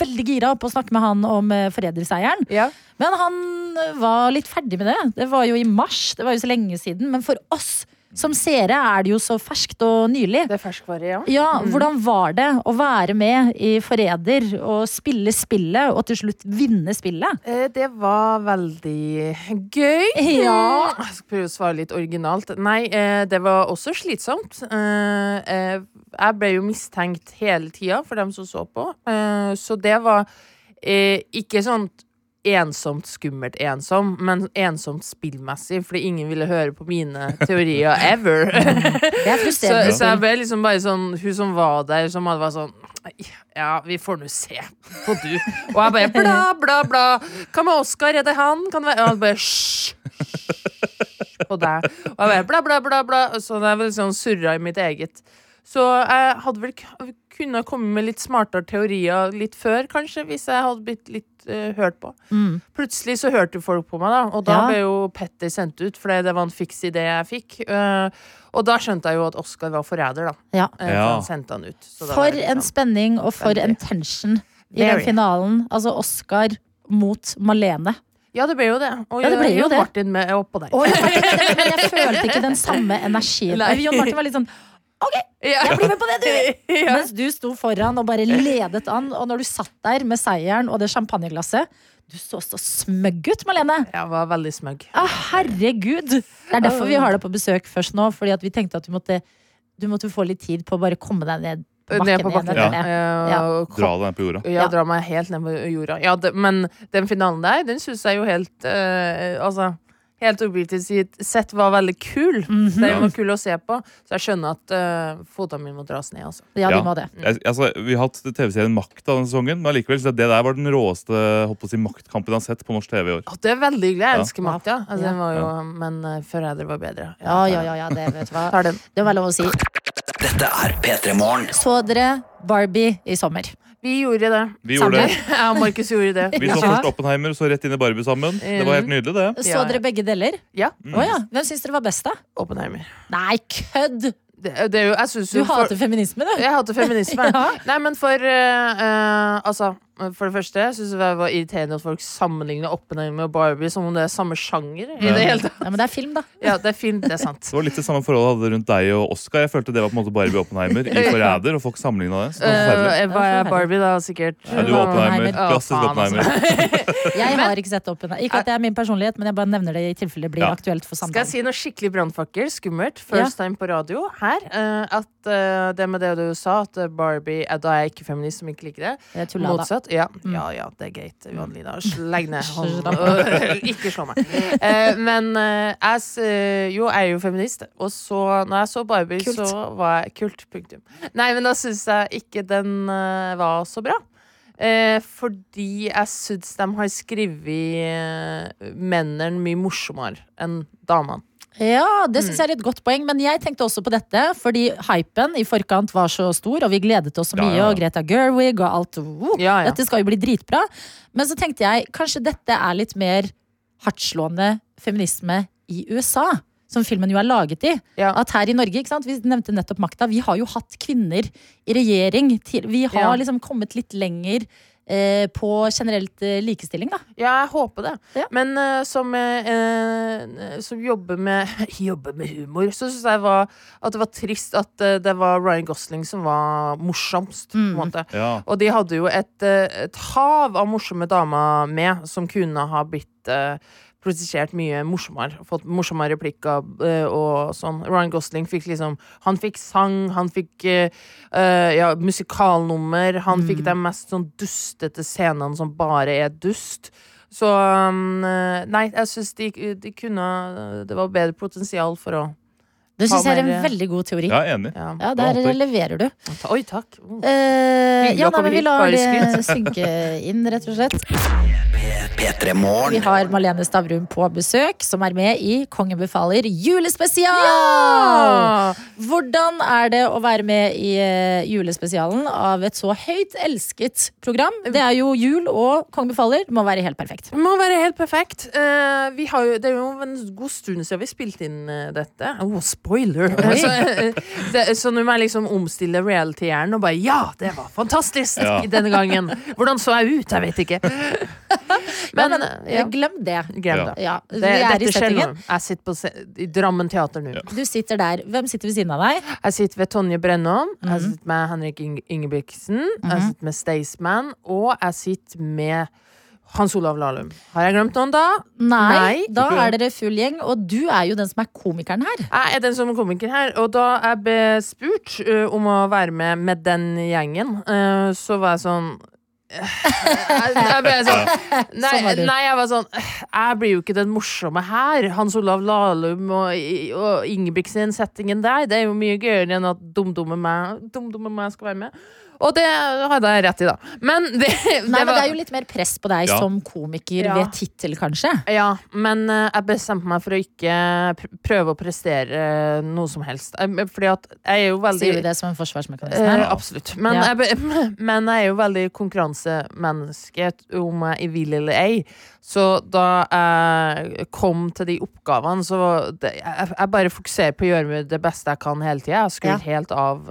veldig gira på å snakke med han om eh, forræderseieren. Ja. Men han var litt ferdig med det. Det var jo i mars, det var jo så lenge siden. Men for oss som seere er det jo så ferskt og nylig. Det er ferskvare, ja. Ja, Hvordan var det å være med i Forræder og spille spillet, og til slutt vinne spillet? Eh, Det var veldig gøy. Ja. Jeg skal prøve å svare litt originalt. Nei, eh, det var også slitsomt. Eh, Jeg ble jo mistenkt hele tida for dem som så på, så det var ikke sånn ensomt, skummelt ensom, men ensomt spillmessig, fordi ingen ville høre på mine teorier ever. Er Så, så jeg ble liksom bare sånn Hun som var der, som hadde vært sånn Ja, vi får nå se på du. Og jeg bare bla, bla, bla. Hva med Oskar? Er det han? Kan det være? Og han bare hysj. hysj På deg. Og jeg bare bla, bla, bla. bla. Så det var liksom surra i mitt eget. Så jeg hadde vel kunne komme med litt smartere teorier litt før, kanskje, hvis jeg hadde blitt litt uh, hørt på. Mm. Plutselig så hørte jo folk på meg, da, og da Ja. ble jo Petter sendt ut, fordi det var en fiks idé jeg fikk. Uh, og da skjønte jeg jo at Oskar var forræder, da. Ja. Uh, for han sendte han ut. For var en liksom- spenning og for en tension i den finalen. Altså Oscar mot Malene. Ja, det ble jo det. Og Ja, det ble jo Jon det. Martin med oppå der. Oh, Jon men, jeg følte ikke den samme energien. Nei. Jon Martin var litt sånn Ja. Jeg blir med på det, du! Ja. Mens du sto foran og bare ledet an. Og når du satt der med seieren og det champagneglasset Du så så smøgg ut, Malene. Jeg var veldig smøgg. Ah, herregud! Det er derfor vi har deg på besøk først nå. Fordi at vi tenkte at du måtte, du måtte få litt tid på å bare komme deg ned bakken. Ned på bakken. Ja. Ja. Dra deg ned på jorda. Ja, Ja. dra meg helt ned på jorda. Ja, det, men den finalen der, den syns jeg jo helt uh, Altså, helt objektivt sett var veldig kul. Mhm. Den var kul å se på. Så jeg skjønner at uh, fotene mine må dras ned. Altså. Ja, Ja. de må det. Jeg, altså, vi har hatt TV-serien Makt av denne sesongen, men likevel, så det der var den råeste å si, maktkampen jeg har sett på norsk TV i år. Oh, det er veldig hyggelig. Jeg Ja. elsker makt, ja. Altså, Ja. den var jo, Men uh, Forræder var bedre. Ja, ja, ja, ja, det vet du hva. Det må være lov å si. Dette er P3 Morgen. Så dere Barbie i sommer? Vi gjorde det. Vi gjorde det. Ja, Markus gjorde det. Vi så først Oppenheimer, så rett inn i Barbie sammen. Det var helt nydelig, det. Så dere begge deler? Ja. Å ja. Hvem syns dere var best, da? Oppenheimer. Nei, kødd! Det, det er jo, jeg Du for- hater feminisme, du. Jeg hater feminisme. Ja. Nei, men for uh, uh, Altså, for det første syns jeg det var irriterende at folk sammenligner Oppenheimer og Barbie som om det er samme sjanger. I det hele tatt. Ja, men det er film, da. Ja, det er film, det er sant. Det var litt det samme forholdet jeg hadde rundt deg og Oscar. Jeg følte det var på en måte Barbie og Oppenheimer i Forræder, og folk sammenligna det. Så det var forferdelig. jeg er Barbie, da, sikkert? Ja, du var Oppenheimer. Å, Klassisk faen, Oppenheimer. altså. Jeg har ikke sett Oppenheimer. Ikke at det er min personlighet, men jeg bare nevner det i tilfelle det blir Ja. aktuelt for Skal jeg samtalen. si noe skikkelig brannfakkel? Skummelt. First time på radio her. eh, at eh, det med det du sa, at Barbie eh, Da er jeg ikke feminist som ikke liker det. Jeg tulla, da. Motsatt. Ja, Mm. ja, ja, det er greit. Johan Lina, Legg ned hånden. Ikke slå meg. Eh, men eh, jeg eh, Jo, jeg er jo feminist, og så når jeg så Barbie, Kult. så var jeg Kult. Punktum. Nei, men da syns jeg ikke den eh, var så bra. Eh, fordi jeg syns de har skrevet eh, mennene mye morsommere enn damene. Ja, det Mm. syns jeg er et godt poeng, men jeg tenkte også på dette, fordi hypen i forkant var så stor, og vi gledet oss så Ja, mye, ja. og Greta Gerwig og alt. Uh, Ja, ja. Dette skal jo bli dritbra. Men så tenkte jeg kanskje dette er litt mer hardtslående feminisme i USA. Som filmen jo er laget i. Ja. At her i Norge, ikke sant? vi nevnte nettopp makta, vi har jo hatt kvinner i regjering. Til, vi har Ja. liksom kommet litt lenger på generelt eh, likestilling, da. Ja, jeg håper det. Ja. Men eh, som, eh, eh, som jobber med Jobber med humor, så syns jeg var, at det var trist at eh, det var Ryan Gosling som var morsomst. På en Mm. måte. Ja. Og de hadde jo et, eh, et hav av morsomme damer med, som kunne ha blitt uh, produsert mye morsommere. Fått morsommere replikker uh, og sånn. Ryan Gosling fikk liksom Han fikk sang, han fikk uh, ja, musikalnummer. Han fikk de mest sånn dustete scenene som bare er dust. Så um, eh, Nei, jeg syns de, de kunne Det var bedre potensial for å Det syns jeg er en veldig god teori. Er enig. Ja, Ja, der håper leverer du. Oi, takk. Oh. Eh, ja, nei, men vi lar det synke inn, rett og slett. Vi har Malene Stavrum på besøk, som er med i Kongen befaler julespesial! Ja! Hvordan er det å være med i eh, julespesialen av et så høyt elsket program? Det er jo jul og Kongen befaler. Må være helt perfekt. Må være helt perfekt. Uh, vi har jo, det er jo en god stund siden vi spilte inn eh, dette. Oh, spoiler! Oi. så, eh, så nå må jeg liksom omstille reality-hjernen og bare Ja, det var fantastisk Ja. denne gangen! Hvordan så jeg ut? Jeg vet ikke. Men, Men, eh, ja, glem det. glem det. Ja, det, det er dette skjer nå. Jeg sitter på se i Drammen teater nå. Ja. Du sitter der. Hvem sitter ved siden av deg? Jeg sitter ved Tonje Brennaa. Mm -hmm. jeg sitter med Henrik Inge Ingebrigtsen, jeg sitter med Staysman, og jeg sitter med Hans Olav Lahlum. Har jeg glemt noen da? Nei, Nei. da er dere full gjeng, og du er jo den som er komikeren her. Jeg er den som er komiker her, og da jeg ble spurt uh, om å være med med den gjengen, uh, så var jeg sånn jeg, jeg ble sånn nei, Sånn nei, jeg var sånn Jeg blir jo ikke den morsomme her. Hans Olav Lahlum og, og Ingebrigtsen-settingen der, det er jo mye gøyere enn at dumdumme meg, dum meg skal være med. Og det hadde jeg rett i, da. Men det, det, Nei, men var Det er jo litt mer press på deg Ja. som komiker Ja. ved tittel, kanskje. Ja, men eh, jeg bestemte meg for å ikke prøve å prestere eh, noe som helst. Eh, Fordi at jeg er jo veldig Sier du det som en forsvarsmekanisme? Eh, absolutt. Men, Ja. jeg, men jeg er jo veldig konkurransemenneske, om jeg vil eller ei. Så da jeg kom til de oppgavene, så det, jeg, jeg bare fokuserer på å gjøre det beste jeg kan hele tida. Jeg skrudd helt av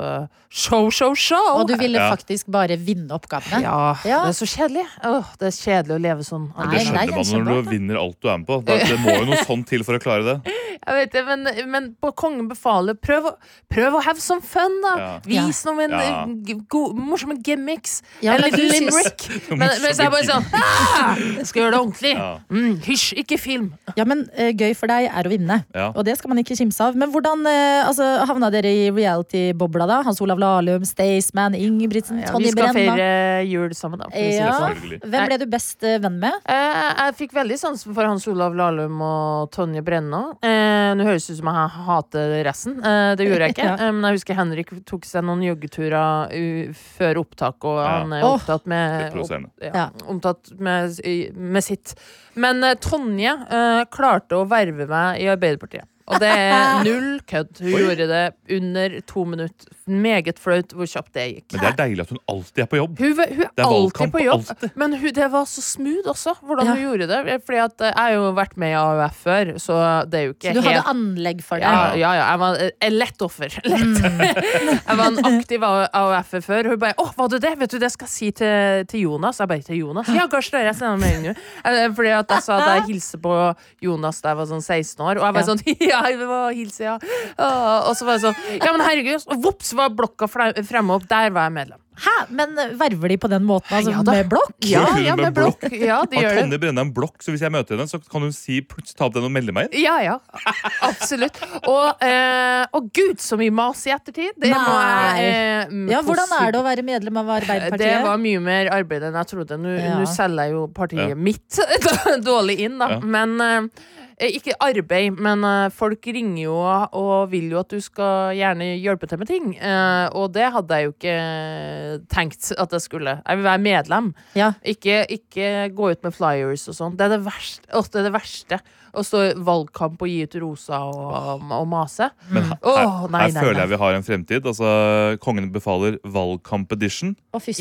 show, show, show. Og du ville Ja. faktisk bare vinne oppgavene? ja, Ja. det er så kjedelig. Åh, det er kjedelig å leve sånn. Nei, Det nei, skjønner er man når du vinner alt du er med på. Det, det må jo noe sånt til for å klare det. Jeg vet det, men, men på Kongen befaler, prøv, prøv å have some fun, da. Ja. Vis noen Ja. eh, go- morsomme gimmicks. Ja, Eller limerick. Men, men så er jeg bare sånn ah, Skal gjøre det ordentlig. Ja. Mm, hysj, ikke film. Ja, men uh, Gøy for deg er å vinne, Ja. og det skal man ikke kimse av. Men hvordan uh, altså, havna dere i reality-bobla, da? Hans Olav Lahlum, Staysman, Ingebrigtsen, Ja, Tonje vi skal feire jul sammen, da. Ja. sånn. Hvem ble du best eh, venn med? Eh, jeg fikk veldig sansen for Hans Olav Lahlum og Tonje Brenna. Eh, Nå høres det ut som jeg hater resten. Eh, det gjorde jeg ikke. Ja. men jeg husker Henrik tok seg noen joggeturer før opptak, og han er opptatt med, Det provoserende. opp, ja, Ja. omtatt med, med sitt. Men eh, Tonje eh, klarte å verve meg i Arbeiderpartiet. Og det er null kødd. Hun Oi. gjorde det under to minutter. Meget flaut hvor kjapt det gikk. Men det er deilig at hun alltid er på jobb. Hun, hun er er alltid på jobb, alltid. men hun, det var så smooth også, hvordan Ja. hun gjorde det. Fordi at eh, jeg har jo vært med i AUF før, så det er jo ikke Så du hadde helt anlegg for ja, deg? ja, ja. Jeg var eh, et lett offer. Lett. jeg var en aktiv AUF-er før. Hun bare 'Å, var du det? Vet du det skal jeg si til, til Jonas?' Jeg bare 'Til Jonas?' Ja, kanskje det. Jeg sender melding nå. Eh, Fordi at jeg sa at jeg hilser på Jonas da jeg var sånn 16 år, og jeg var Ja. sånn 'Ja, jeg vil hilse, ja'. Og så var jeg sånn 'Ja, men herregud'. Og vops, var blokka fremme opp. Der var jeg medlem. Hæ? Men eh, verver de på den måten? Altså, Ja med blokk? Ja, ja, med blokk. Ja, de gjør det. Tonje Brenna en blokk, så hvis jeg møter henne, så kan hun si plutselig ta opp den og melde meg inn? Ja, ja. Absolutt. Og, eh, og gud, så mye mas i ettertid. Det Nei. jeg eh, Ja, Hvordan er det å være medlem av Arbeiderpartiet? Det var mye mer arbeid enn jeg trodde. Nå, Ja. nå selger jeg jo partiet Ja. mitt dårlig inn, da. Ja. Men eh, ikke arbeid, men eh, folk ringer jo og vil jo at du skal gjerne hjelpe til med ting. Eh, og det hadde jeg jo ikke tenkt at jeg skulle. Jeg vil være medlem. Ja. Ikke, ikke gå ut med flyers og sånn. Det er det verste. Åh, det er det verste. Å stå i valgkamp og gi ut rosa og, og mase. Men her, Åh, nei, her nei, føler nei. jeg vi har en fremtid. Altså, Kongen befaler valgkamp-edition.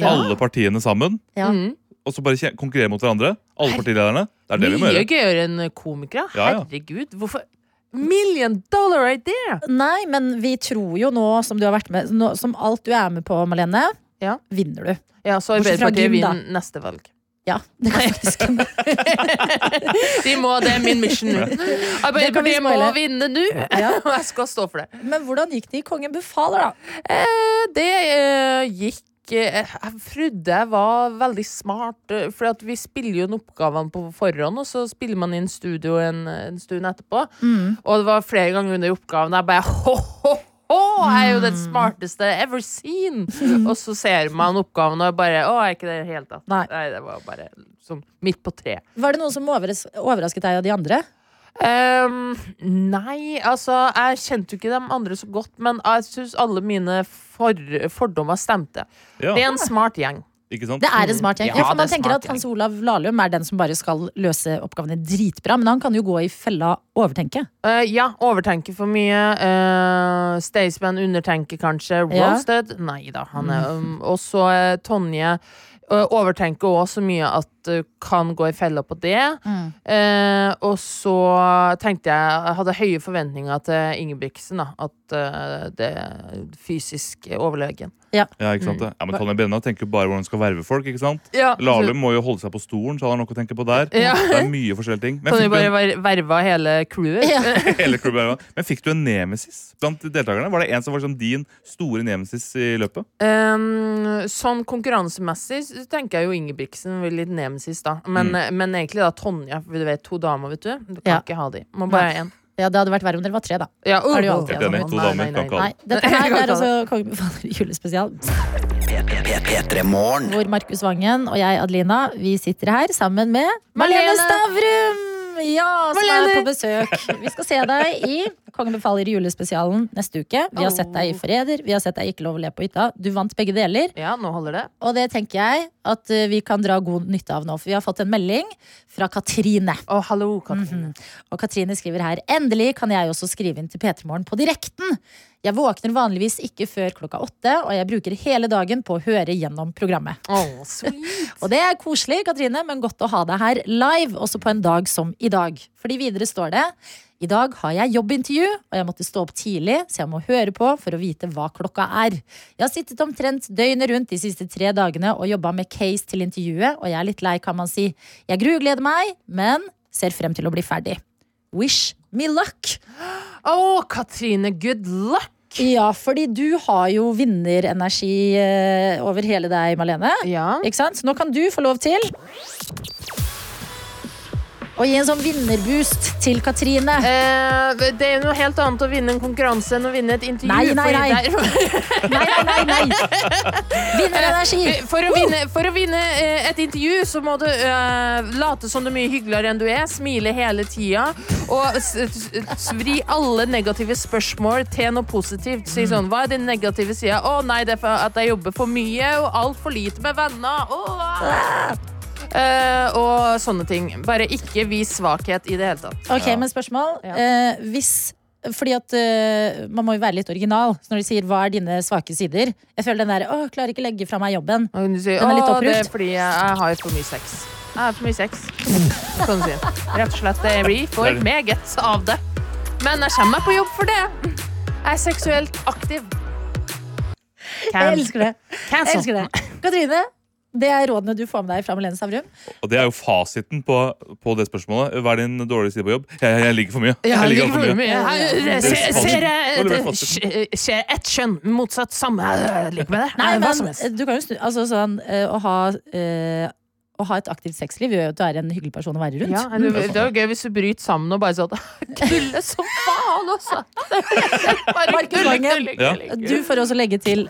Alle partiene sammen. Ja. Mm. Og så bare konkurrere mot hverandre. Alle partilederne. Det er det vi må Mye gjøre. gøyere enn komikere. Ja, ja. Herregud, hvorfor Million dollar idea! Nei, men vi tror jo nå, som du har vært med nå, Som alt du er med på, Malene, Ja. vinner du. Ja, så Arbeiderpartiet vinner neste valg. Ja, det kan faktisk hende. De må, Det er min mission Arbeiderpartiet må vinne nå! Ja. Og jeg skal stå for det. Men hvordan gikk det i Kongen befaler, da? Eh, det eh, gikk Jeg trodde jeg var veldig smart, eh, for vi spiller jo inn oppgavene på forhånd, og så spiller man inn studio en, en stund etterpå. Og det var flere ganger under oppgaven jeg bare ho, ho, ho, jeg er jo den smarteste ever seen! Og så ser man oppgaven og bare Å, er ikke det i det hele tatt? Nei. det var bare sånn midt på treet. Var det noen som overrasket deg og de andre? Ehm, nei, altså Jeg kjente jo ikke de andre så godt, men jeg syns alle mine for, fordommer stemte. Ja, Det er en smart gjeng. ikke sant? Det er en smart gjeng. Ja, Ja, for man er tenker at Hans Olav Lahlum er den som bare skal løse oppgavene dritbra, men han kan jo gå i fella overtenke. Uh, ja, overtenke for mye. Uh, Staysman undertenker kanskje. Ja. Roasted? Nei da. Han er um, Og så uh, Tonje overtenker òg så mye at du kan gå i fella på det. Eh, og så tenkte jeg Jeg hadde høye forventninger til Ingebrigtsen. Da, at uh, det er fysisk overlegen. Ja, ikke sant? det? Ja, men Tonje Brenna tenker jo bare hvordan hun skal verve folk. ikke sant? Ja, Lahlum må jo holde seg på stolen, så han har nok å tenke på der. Ja. Det er mye forskjellige ting. Men Tonje fikk, du bare en, ver- verva hele crewet. Ja. hele crewet men fikk du en nemesis blant deltakerne? Var det en som var som din store nemesis i løpet? Um, sånn konkurransemessig så tenker jeg jo Ingebrigtsen vil litt nemesis, da. Men, men egentlig da Tonje. For du vet, to damer, vet du. Du kan Ja. ikke ha de. Må bare ha én. Ja, Det hadde vært verre om dere var tre, da. Ja, Er det jo uh, alltid, altså. To Nei, damer nei, ikke Nei, dette her Jeg er altså Kongen befaler julespesial, P3 Morgen. hvor Markus Vangen og jeg, Adelina, vi sitter her sammen med Malene. Stavrum! Ja, som er på besøk. Vi skal se deg i Kongen befaler julespesialen neste uke. Vi har sett deg i Forræder, vi har sett deg i Ikke lov å le på hytta. Du vant begge deler. Ja, nå holder det. Og det tenker jeg at eh, vi kan dra god nytte av nå. For vi har fått en melding fra Katrine. Å, hallo, Katrine. Og Katrine skriver her Endelig kan jeg også skrive inn til P3 Morgen på direkten. Jeg våkner vanligvis ikke før klokka åtte, og jeg bruker hele dagen på å høre gjennom programmet. Oh. Og det er koselig, Katrine, men godt å ha deg her live, også på en dag som i dag. Fordi videre står det i dag har jeg jobbintervju, og jeg måtte stå opp tidlig, så jeg må høre på for å vite hva klokka er. Jeg har sittet omtrent døgnet rundt de siste tre dagene og jobba med case til intervjuet, og jeg er litt lei, kan man si. Jeg grugleder meg, men ser frem til å bli ferdig. Wish me luck. Å, Katrine, good luck! Ja, fordi du har jo vinnerenergi eh, over hele deg, Malene. Ja. Ikke sant? Så nå kan du få lov til å gi en sånn vinnerboost til Katrine. Eh, det er jo noe helt annet å vinne en konkurranse enn å vinne et intervju. Nei, nei, nei. Nei, nei, nei! nei. Vinnerenergi! For å vinne, for å vinne eh, et intervju så må du uh, late som du er mye hyggeligere enn du er, smile hele tida og vri alle negative spørsmål til noe positivt. Si sånn Hva er din negative side? Å nei, det er for at jeg jobber for mye og altfor lite med venner. Åh. Eh, og sånne ting. Bare ikke vis svakhet i det hele tatt. Ok, men spørsmål. Ja. Eh, hvis fordi at uh, Man må jo være litt original Så når de sier 'hva er dine svake sider'. Jeg føler den der 'å, klarer ikke legge fra meg jobben'. Og du sier, Den er litt «Å, det er fordi jeg, jeg har for mye sex. Jeg har for mye sex. Sånn si. Rett og slett. Jeg blir for meget av det. Men jeg kommer meg på jobb for det. Jeg er seksuelt aktiv. Jeg elsker det. Jeg elsker det. Katrine, det er rådene du får med deg fra Malene Stavrum. Og det er jo fasiten på, på det spørsmålet. Hva er din dårlige side på jobb? Jeg, jeg ligger for mye. Jeg, Jeg ligger for mye. Ser er ser jeg ett kjønn motsatt samme liker med det? Nei, Hva som men helst. du kan jo snu Altså sånn eh, å ha øh, å ha et aktivt sexliv gjør jo at du er en hyggelig person å være rundt. Ja, det det er jo gøy hvis du bryter sammen og bare sånn Knulle som faen også! Bare knulle, knulle, knulle, Du får også legge til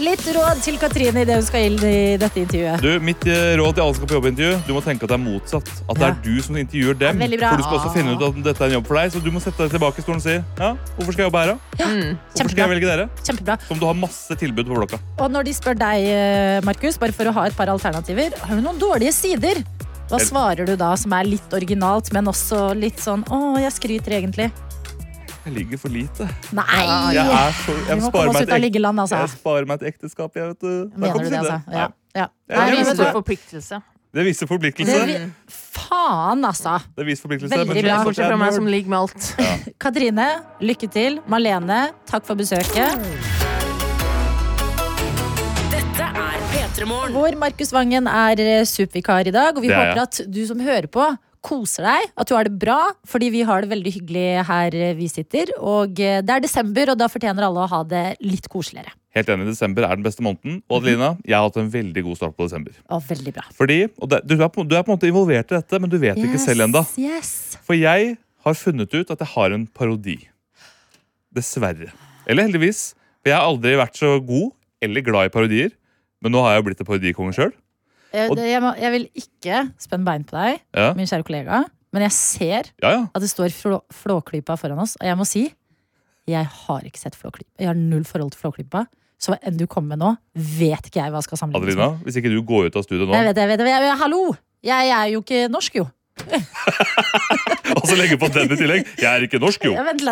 litt råd til Katrine i det hun skal inn i dette intervjuet. Du, Mitt eh, råd til alle som skal på jobbintervju, du må tenke at det er motsatt. At det er du som intervjuer dem. Ja. For du skal også finne ut at dette er en jobb for deg. Så du må sette deg tilbake i stolen og si ja, hvorfor skal jeg jobbe her, da? Ja. Hvorfor skal jeg velge dere? Kjempebra. Som du har masse tilbud på blokka. Og når de spør deg, eh, Markus, bare for å ha et par alternativer, har du noen dårlige sider? Hva svarer du da som er litt originalt, men også litt sånn å, jeg skryter egentlig? Jeg ligger for lite. Nei! Jeg, er så, Vi jeg, må sparer komme oss ut av liggeland, altså. jeg sparer meg et ekteskap, jeg, vet du. Mener du det, altså? Ja. ja. Ja, Her jeg viser det. forpliktelse. Det viser Det vi, faen, altså. Det viser forpliktelse. Veldig bra. Bortsett fra meg som ligger med alt. Katrine, lykke til. Malene, takk for besøket. Dette P3 Hvor Markus Vangen er eh, supervikar i dag, og vi Det er håper at du som hører på, koser deg, at du har det bra, fordi vi har det veldig hyggelig her vi sitter. Og eh, det er desember, og da fortjener alle å ha det litt koseligere. Helt enig, Desember er den beste måneden. Og Adelina, jeg har hatt en veldig god start på desember. Å, veldig bra. Fordi, og det, du, er på, du er på en måte involvert i dette, men du vet ikke selv ennå. Yes. For jeg har funnet ut at jeg har en parodi. Dessverre. Eller heldigvis. For jeg har aldri vært så god eller glad i parodier. Men nå har jeg jo blitt en parodikonge sjøl. Jeg, det- jeg, må, jeg vil ikke spenne bein på deg, Ja. min kjære kollega, men jeg ser ja, ja. at det står flå, Flåklypa foran oss, og jeg må si jeg har ikke sett Flåklypa. Jeg har null forhold til Flåklypa. Så hva enn du kommer med nå, vet ikke jeg hva skal sammenlignes Adelina, hvis ikke du går ut av studio nå Jeg vet, jeg vet, jeg vet, jeg- Hallo! Jeg er jo ikke norsk, jo. og så legger på den i tillegg Jeg er ikke norsk, jo. Ja, vent,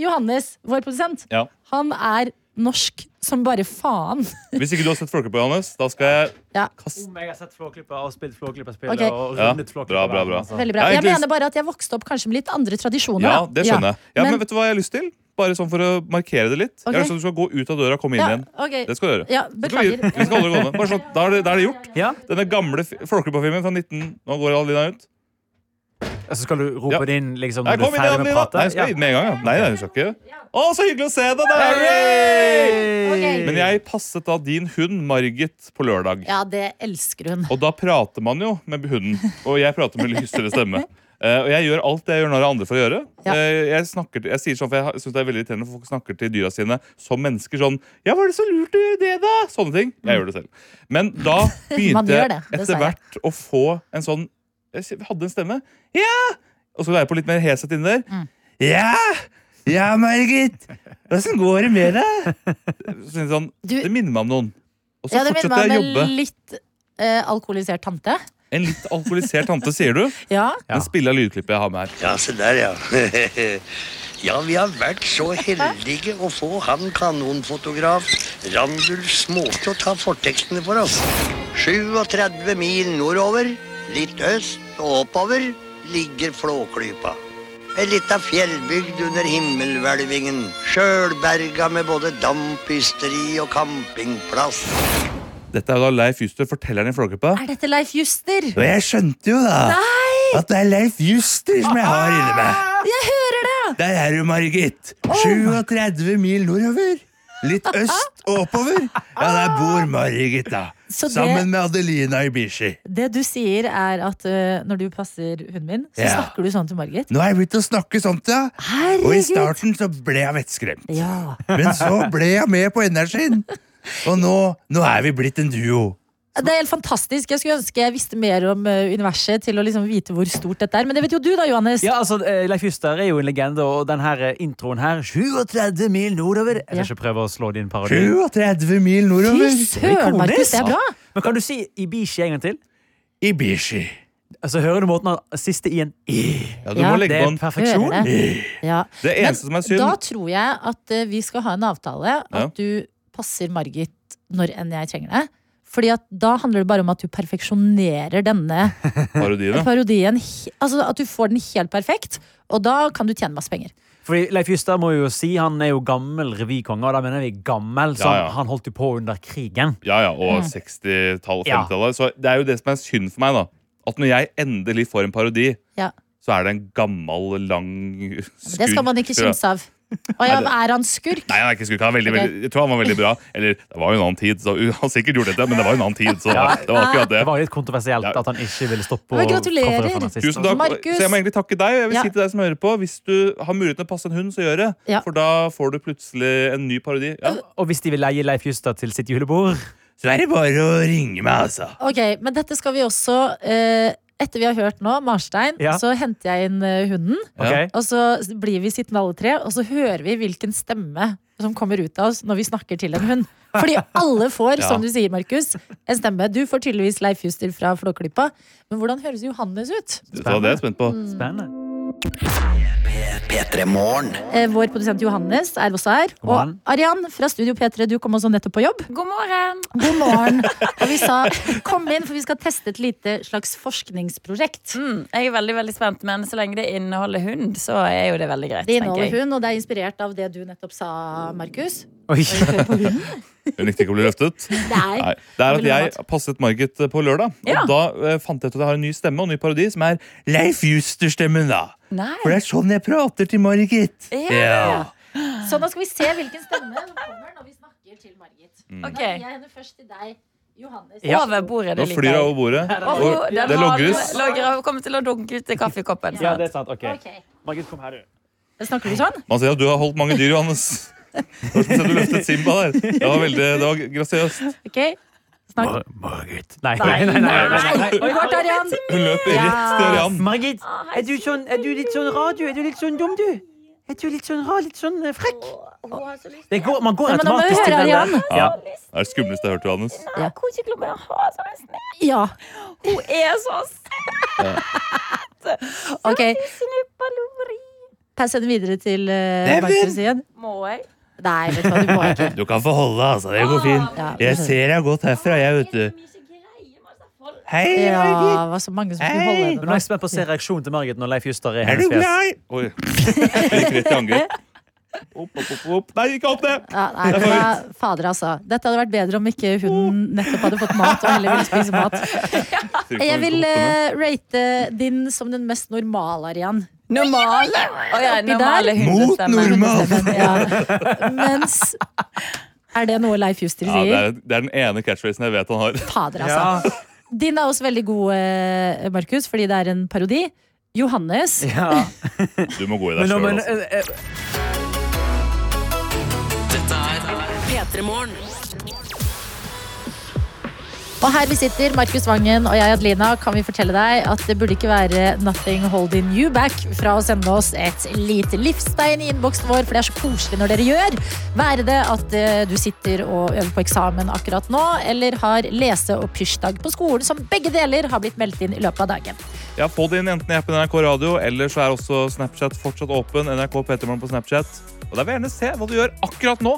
Johannes, vår produsent, Ja. han er norsk som bare faen. Hvis ikke du har sett Flåklypa, Johannes, da skal jeg Ja, kaste Om jeg har sett Flåklypa og spilt Flåklypa-spillet okay. og rundet Flåklypa bra, bra, bra. altså. veldig bra. Jeg Jeg egentlig- mener bare at jeg vokste opp kanskje med litt andre tradisjoner. Ja, det skjønner jeg. Ja, men, men- vet du hva jeg har lyst til? Bare sånn for å markere det litt. Jeg har lyst til at du skal gå ut av døra og komme inn Ja, igjen. Okay. Det skal du gjøre. Ja, beklager. vi, beklager. vi skal holde det gående. Bare sånn, da, er det, da er det gjort. Ja, Denne gamle fi- Flåklypa-filmen fra 19... Nå går Alina ut. Og så skal du rope Ja. det inn liksom, når du er ferdig med å prate. Nei, jeg skal Ja. med en gang. Ja. Nei, nei, skal ikke. Å, så hyggelig å se deg! da! Okay. Men jeg passet da din hund Margit på lørdag. Ja, det elsker hun. Og da prater man jo med hunden. Og jeg prater med lysere stemme. Uh, og jeg gjør alt det jeg gjør når andre får gjøre. Ja. Uh, jeg, snakker, til- jeg sier sånn, for jeg syns det er veldig irriterende når folk snakker til dyra sine som mennesker. Sånn 'Ja, var det så lurt å gjøre det, da?' Sånne ting. Jeg gjør det selv. Men da begynte jeg etter hvert å få en sånn Jeg hadde en stemme. 'Ja!' Og så la jeg på litt mer heshet inni der. Mm. 'Ja! Ja, Margit! Åssen går det med deg?' Så sånn, Du- det minner meg om noen. Og så Ja, fortsetter jeg å jobbe. en litt uh, alkoholisert tante. En litt alkoholisert tante, sier du? Ja. Ja. Den spiller av lydklippet jeg har med her. Ja, se der, ja. ja, vi har vært så heldige å få han kanonfotograf Randulf Småte å ta fortekstene for oss. 37 mil nordover, litt øst og oppover, ligger Flåklypa. En lita fjellbygd under himmelhvelvingen, sjølberga med både dampysteri og campingplass. Dette er da Leif Juster, fortelleren i Flåklypa. Er dette Leif Juster? Og jeg skjønte jo da Nei! at det er Leif Juster som jeg har inni meg. Jeg hører det! Der er du, Margit. 37 mil nordover. Litt øst og oppover. Ja, der bor Margit, da. Det- Sammen med Adelina Ibishi. Det du sier, er at uh, når du passer hunden min, så Ja. snakker du sånn til Margit. Nå er jeg begynt å snakke sånn til henne, Og i starten så ble jeg vettskremt. Ja. Men så ble jeg med på energien. Og nå, nå er vi blitt en duo. Det er helt fantastisk. Jeg skulle ønske jeg visste mer om øh, universet til å liksom vite hvor stort dette er. Men det vet jo du da, Johannes. Ja, altså, eh, Leif Juster er jo en legende, og den her eh, introen her 37 mil nordover Jeg Ja. ikke prøve å slå din parodi. 37 mil Fy nordover. søren, Markus, det er bra! Men kan du si Ibishi en gang til? Ibishi. Altså, Hører du måten han siste i en i? Ja, du Ja. må legge på en perfeksjon. Det. Ja. Det eneste som er synd Da tror jeg at uh, vi skal ha en avtale. At Ja. du passer Margit når enn jeg trenger det. Fordi at da handler det bare om at du perfeksjonerer denne parodien. parodien. Altså At du får den helt perfekt, og da kan du tjene masse penger. Fordi Leif Justad må jo si han er jo gammel revykonge, og da mener vi gammel. Så Ja, ja. han holdt jo på under krigen. Ja, ja, og Mm. 60-tallet, Ja. 50-tallet. Så det er jo det som er synd for meg, da. At når jeg endelig får en parodi, Ja. så er det en gammel, lang skurk. det skal man ikke kimse av. Og ja, er han skurk? Nei, han er ikke skurk. Han er veldig, okay. veldig, jeg tror han var veldig bra. Eller, det var jo en annen tid, så han har sikkert gjort dette, men det var jo en annen tid, så Ja. det var akkurat det. Det var litt kontroversielt Ja. at han ikke ville stoppe Men gratulerer. Tusen takk. Markus. Så jeg må egentlig takke deg. Jeg vil Ja. si til deg som hører på, Hvis du har muligheten til å passe en hund, så gjør det. Ja. For da får du plutselig en ny parodi. Ja. Og hvis de vil leie Leif Justad til sitt julebord Så er det bare å ringe meg, altså. Ok, Men dette skal vi også eh, Etter vi har hørt nå, Marstein, Ja. så henter jeg inn eh, hunden. Okay. Og så blir vi sittende alle tre, og så hører vi hvilken stemme som kommer ut av oss når vi snakker til en hund. Fordi alle får, Ja. som du sier, Markus, en stemme. Du får tydeligvis Leif Juster fra Flåklypa. Men hvordan høres Johannes ut? Spennende. det er jeg spent på. Spennende. Eh, vår produsent Johannes er også her. Og Arian fra Studio P3, du kom også nettopp på jobb. God morgen! God morgen. Og vi sa kom inn, for vi skal teste et lite slags forskningsprosjekt. Mm, jeg er veldig veldig spent, men så lenge det inneholder hund, så er jo det veldig greit. Det inneholder hund, og det er inspirert av det du nettopp sa, Markus. Oi. Hun likte ikke å bli løftet. Nei. Nei, det er at jeg passet Margit på lørdag. Ja. Og da eh, fant jeg ut at jeg har en ny stemme og en ny parodi, som er Leif Juster-stemmen, da. Nei. For det er sånn jeg prater til Margit. Ja. Så da skal vi se hvilken stemme som kommer når vi snakker til Margit. Mm. Ok. Da gir jeg henne først til deg, Johannes. Ja. Over bordet, Nå det flyr liker jeg jeg. over bordet. Og Og den det har- logres. logrer kommer til å dunke ut i kaffekoppen. Ja, det er sant. Ok. Ok. Margit, kom her, du. Snakker du sånn? Man ser at du har holdt mange dyr, Johannes. Se du løftet Simba der. Det var veldig, det var grasiøst. Okay. Mar Margit. Nei, Nei, nei, nei. nei, Arian. Hun løper rett til Ørjan. Margit, er du, sånn, er du litt sånn radio? Er du litt sånn dum, du? Er du litt sånn rar, litt sånn eh, frekk? Det går, man går automatisk til den Arian. der. Ja. Det er det skumleste jeg har hørt, Johannes. Ja. Ja. Hun er så søt. Ok. Pass henne videre til uh, Neimen. Markus igjen. Må jeg? Nei, vet du hva, du må ikke. Du kan få holde, altså. Det går fint. Ja, Jeg ser deg godt herfra, jeg, vet du. Hei, ja, Margit. det var så mange som skulle Hei. holde Men nå er jeg spent på å se reaksjonen til Margit når Leif Juster er i Er du hennes fjes. glad? Oi. Gikk rett i angrep. Opp, opp, opp, opp. Nei, ikke opp det! Ja, nei, men da, fader, altså. Dette hadde vært bedre om ikke hunden nettopp hadde fått mat og heller ville spise mat. Jeg vil eh, rate din som den mest normale, Arian. Normale? Oh, ja, normale. Mot normal. Ja. Mens Er det noe Leif Juster Ja, det, sier? er, det er den ene catchphrasen jeg vet han har. Fader, altså. Ja, Din er også veldig god, eh, Markus, fordi det er en parodi. Johannes. ja. Du må gå i deg sjøl. men Altså. Dette er P3morgen. Og her vi sitter, Markus Vangen og jeg, Adelina, kan vi fortelle deg at det burde ikke være nothing holding you back fra å sende oss et lite livstegn i innboksen vår, for det er så koselig når dere gjør. Være det at eh, du sitter og øver på eksamen akkurat nå, eller har lese- og pysjdag på skolen, som begge deler har blitt meldt inn i løpet av dagen. Ja, Få det inn enten i appen NRK Radio, eller så er også Snapchat fortsatt åpen. NRK Petermann på Snapchat. Og da vil jeg gjerne se hva du gjør akkurat nå.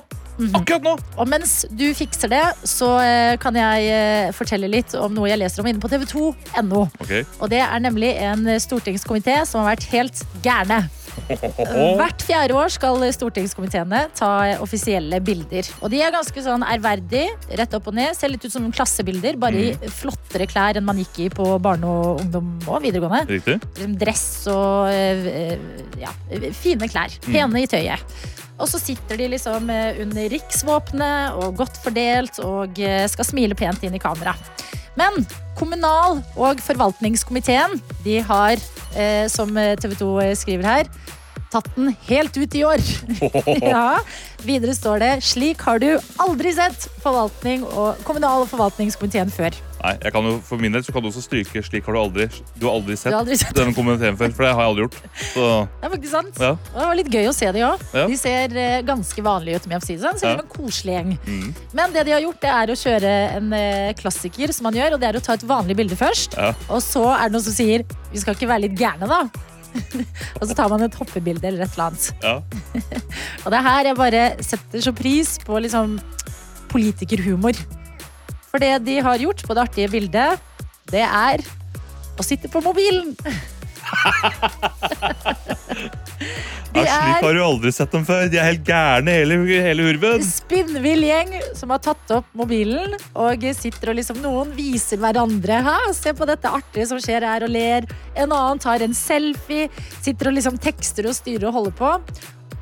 Akkurat nå! Og mens du fikser det, så eh, kan jeg eh, fortelle litt om noe jeg leser om inne på tv2.no. Okay. Og det er nemlig en stortingskomité som har vært helt gærne. Hvert fjerde år skal stortingskomiteene ta offisielle bilder. Og de er ganske sånn ærverdig, rett opp og ned. Ser litt ut som klassebilder, bare i flottere klær enn man gikk i på barne- og ungdom og videregående. Riktig? Liksom Dress og eh, ja, fine klær. Pene i tøyet. Og så sitter de liksom eh, under riksvåpenet og godt fordelt og eh, skal smile pent inn i kamera. Men kommunal- og forvaltningskomiteen de har, eh, som TV 2 skriver her, tatt den helt ut i år. ja. Videre står det slik har du aldri sett forvaltning og kommunal- og forvaltningskomiteen før. Nei, jeg kan jo, For min del så kan du også stryke 'slik har du aldri Du har aldri sett har aldri sett denne komiteen før', for det har jeg aldri gjort. Så Det er faktisk sant. ja. Og det var litt gøy å se de òg. Ja. De ser eh, ganske vanlige ut. med å si sånn. Ser ut som en koselig gjeng. Mm. Men det de har gjort, det er å kjøre en eh, klassiker som man gjør, og det er å ta et vanlig bilde først. Ja. Og så er det noen som sier vi skal ikke være litt gærne, da. og så tar man et hoppebilde eller et eller annet. ja. Og det er her jeg bare setter så pris på liksom politikerhumor. For det de har gjort på det artige bildet, det er å sitte på mobilen. Ja, slik er har du aldri sett dem før. De er helt gærne, hele, hele urven. spinnvill gjeng som har tatt opp mobilen og sitter og liksom Noen viser hverandre. Ha, se på dette artige som skjer her, og ler. En annen tar en selfie, sitter og liksom tekster og styrer og holder på.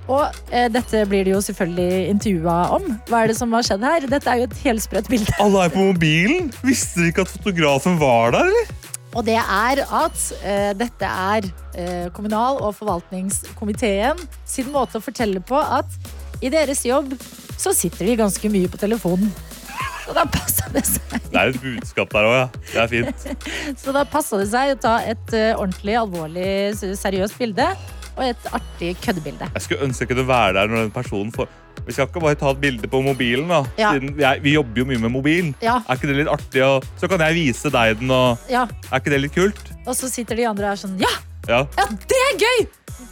Og eh, dette blir det jo selvfølgelig intervjua om. Hva er det som har skjedd her? Dette er jo et helsprøtt bilde. Alle er på mobilen. Visste dere ikke at fotografen var der, eller? Og det er at eh, dette er eh, kommunal- og forvaltningskomiteen sin måte å fortelle på at i deres jobb så sitter de ganske mye på telefonen. Så da passa det seg, Det er et budskap der òg, ja. Det er fint. så da passa det seg å ta et eh, ordentlig, alvorlig, seriøst bilde og et artig køddebilde. Jeg skulle ønske jeg kunne være der når den personen får Vi skal ikke bare ta et bilde på mobilen, da. Ja. Siden vi, er, vi jobber jo mye med mobil. Ja, Er ikke det litt artig? Og så kan jeg vise deg den, og ja. er ikke det litt kult? Og så sitter de andre og er sånn Ja, Ja. det er gøy!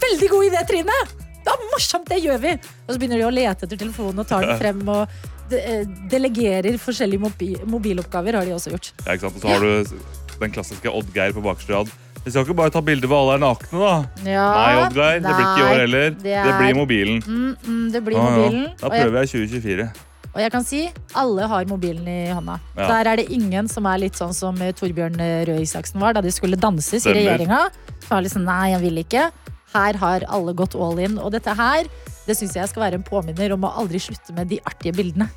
Veldig god idé, Trine! Det er morsomt, det gjør vi! Og så begynner de å lete etter telefonen og tar den frem. og de, eh, delegerer forskjellige mobi mobiloppgaver, har de også gjort. Ja, ikke sant? Og så har du den klassiske Oddgeir på bakerste rad. Vi skal ikke bare ta bilde hvor alle er nakne, da. Ja, Nei, Oddgeir. Det blir ikke i år heller. det Det, er- blir mobilen. Mm, mm, det blir Ja, ja. Da prøver jeg 2024. og jeg kan si alle har mobilen i hånda. Ja. Der er det ingen som er litt sånn som eh, Torbjørn eh, Røe Isaksen var da de skulle danses i regjeringa. Det liksom nei, jeg vil ikke. Her har alle gått all in. Og dette her det syns jeg skal være en påminner om å aldri slutte med de artige bildene.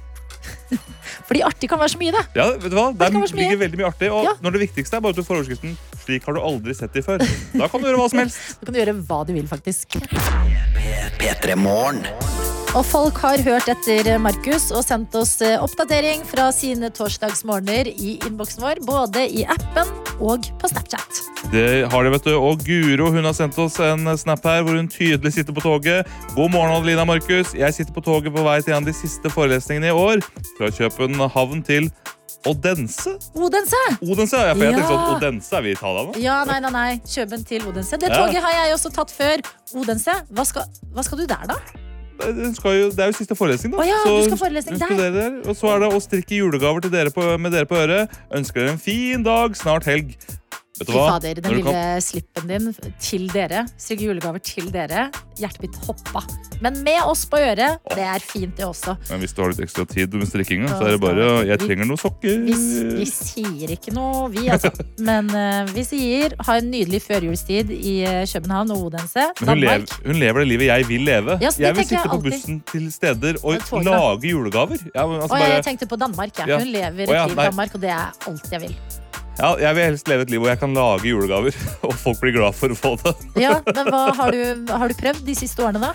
Fordi artig kan være så mye, det. Ja, vet du hva? Der ligger veldig mye artig. Og Ja. når det viktigste er bare at du får overskriften 'Slik har du aldri sett dem før'. Da kan du gjøre hva som helst. Da kan du gjøre hva du vil, faktisk. P3 Morgen. Og folk har hørt etter Markus og sendt oss eh, oppdatering fra sine torsdagsmorgener i innboksen vår, både i appen og på Snapchat. Det har de, vet du. Og Guro hun har sendt oss en snap her hvor hun tydelig sitter på toget. God morgen, Adelina Markus. Jeg sitter på toget på vei til en av de siste forelesningene i år. Fra København til Odense. Odense! Odense, ja, for jeg tenkte sånn, Odense, er vi i Italia nå? Ja, nei, nei, nei. Kjøben til Odense. Det Ja. toget har jeg også tatt før. Odense, hva skal, hva skal du der, da? Jo, det er jo siste forelesning, da. Oh, ja, Så du skal forelesning der. Og så er det å strikke julegaver til dere på, med dere på øret. Ønsker dere en fin dag, snart helg. Vet du hva? fader, den lille slippen din til dere. Strikke julegaver til dere. Hjertet mitt hoppa. Men med oss på øret, det er fint, det også. Men hvis du har litt ekstra tid med strikkinga, så er det bare Jeg trenger noen sokker. Vi, vi sier ikke noe, vi altså. Men uh, vi sier ha en nydelig førjulstid i eh, København og Odense. Hun lever, Danmark. hun lever det livet jeg vil leve. Ja, jeg vil sitte jeg på bussen til steder og lage julegaver. Ja, men, altså, Og bare, jeg tenkte på Danmark. jeg. Ja. Hun lever et liv i. Danmark, og det er alt jeg vil. Ja, jeg vil helst leve et liv hvor jeg kan lage julegaver, og folk blir glad for å få det. Ja, men hva har du, har du prøvd de siste årene, da?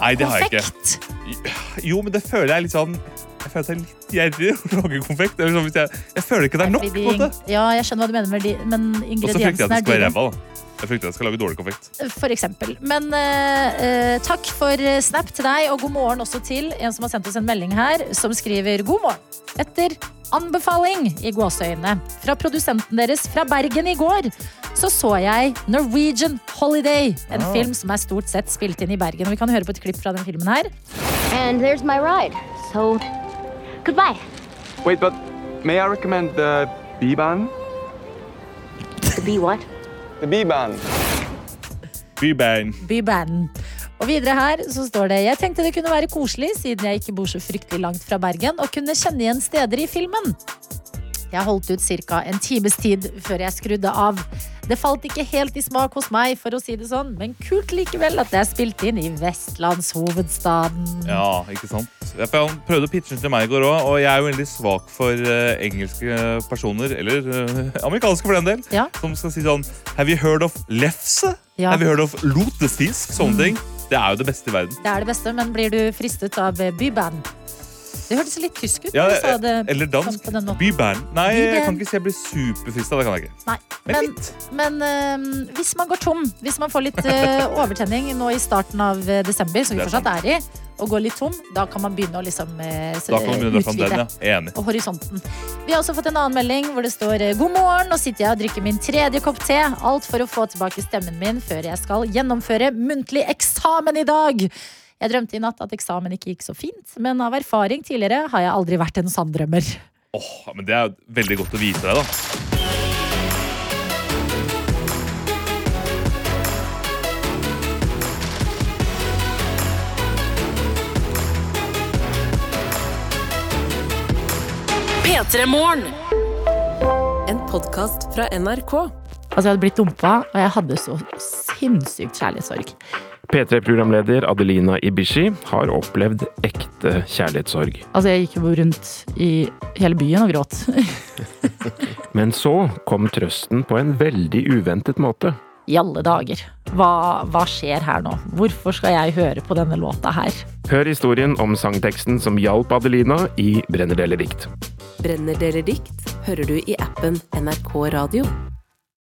Nei, det har jeg ikke. Konfekt! Jo, men det føler jeg er litt sånn Jeg føler at det er litt gjerrig å lage konfekt. Eller hvis jeg, jeg føler ikke det er nok. På en måte. Ja, jeg skjønner hva du mener, med de, men Og så frykter jeg at ingrediensene det er skal være dyre. ræva. da. Jeg frykter jeg skal lage dårlig konfekt. For eksempel. Men eh, eh, takk for snap til deg, og god morgen også til en som har sendt oss en melding her, som skriver god morgen. Etter anbefaling i gåseøynene fra produsenten deres fra Bergen i går, så så jeg Norwegian Holiday, en Ah. film som er stort sett spilt inn i Bergen. Og vi kan høre på et klipp fra den filmen her. And there's my ride. So, goodbye. Wait, but may I recommend the B-Bahn? To be what? The B-Band. Bybein. Byband. Og videre her så står det Jeg tenkte det kunne være koselig, siden jeg ikke bor så fryktelig langt fra Bergen, og kunne kjenne igjen steder i filmen. Jeg holdt ut ca. en times tid før jeg skrudde av. Det falt ikke helt i smak hos meg, for å si det sånn, men kult likevel at det er spilt inn i vestlandshovedstaden. Ja, ikke sant? Jeg prøvde å pitche den til meg i går òg, og jeg er jo veldig svak for uh, engelske personer, eller uh, amerikanske for den del, Ja. som skal si sånn Have you heard of lefse? Ja. Have you heard of lotesfisk? Sånne ting. Det er jo det beste i verden. Det er det beste, men blir du fristet av eh, byband? Det hørtes litt tysk ut. Ja, du sa det eller dansk. Bybern. Nei, jeg kan ikke si jeg blir superfrista. Det kan jeg ikke. Nei, Men men, men eh, hvis man går tom, hvis man får litt eh, overtenning nå i starten av eh, desember, som vi fortsatt er i, og går litt tom, da kan man begynne å liksom eh, kan man begynne utvide. ja. Horisonten. Vi har også fått en annen melding hvor det står eh, God morgen, nå sitter jeg og drikker min tredje kopp te. Alt for å få tilbake stemmen min før jeg skal gjennomføre muntlig eksamen i dag. Jeg drømte i natt at eksamen ikke gikk så fint, men av erfaring tidligere har jeg aldri vært en sanndrømmer. Åh, men Det er veldig godt å vite deg, da. P3 Morgen. En podkast fra NRK. Altså, jeg hadde blitt dumpa, og jeg hadde så sinnssykt kjærlighetssorg. P3-programleder Adelina Ibishi har opplevd ekte kjærlighetssorg. Altså, jeg gikk jo rundt i hele byen og gråt. Men så kom trøsten på en veldig uventet måte. I alle dager. Hva, hva skjer her nå? Hvorfor skal jeg høre på denne låta her? Hør historien om sangteksten som hjalp Adelina i Brenner deler dikt. Brenner deler dikt hører du i appen NRK Radio.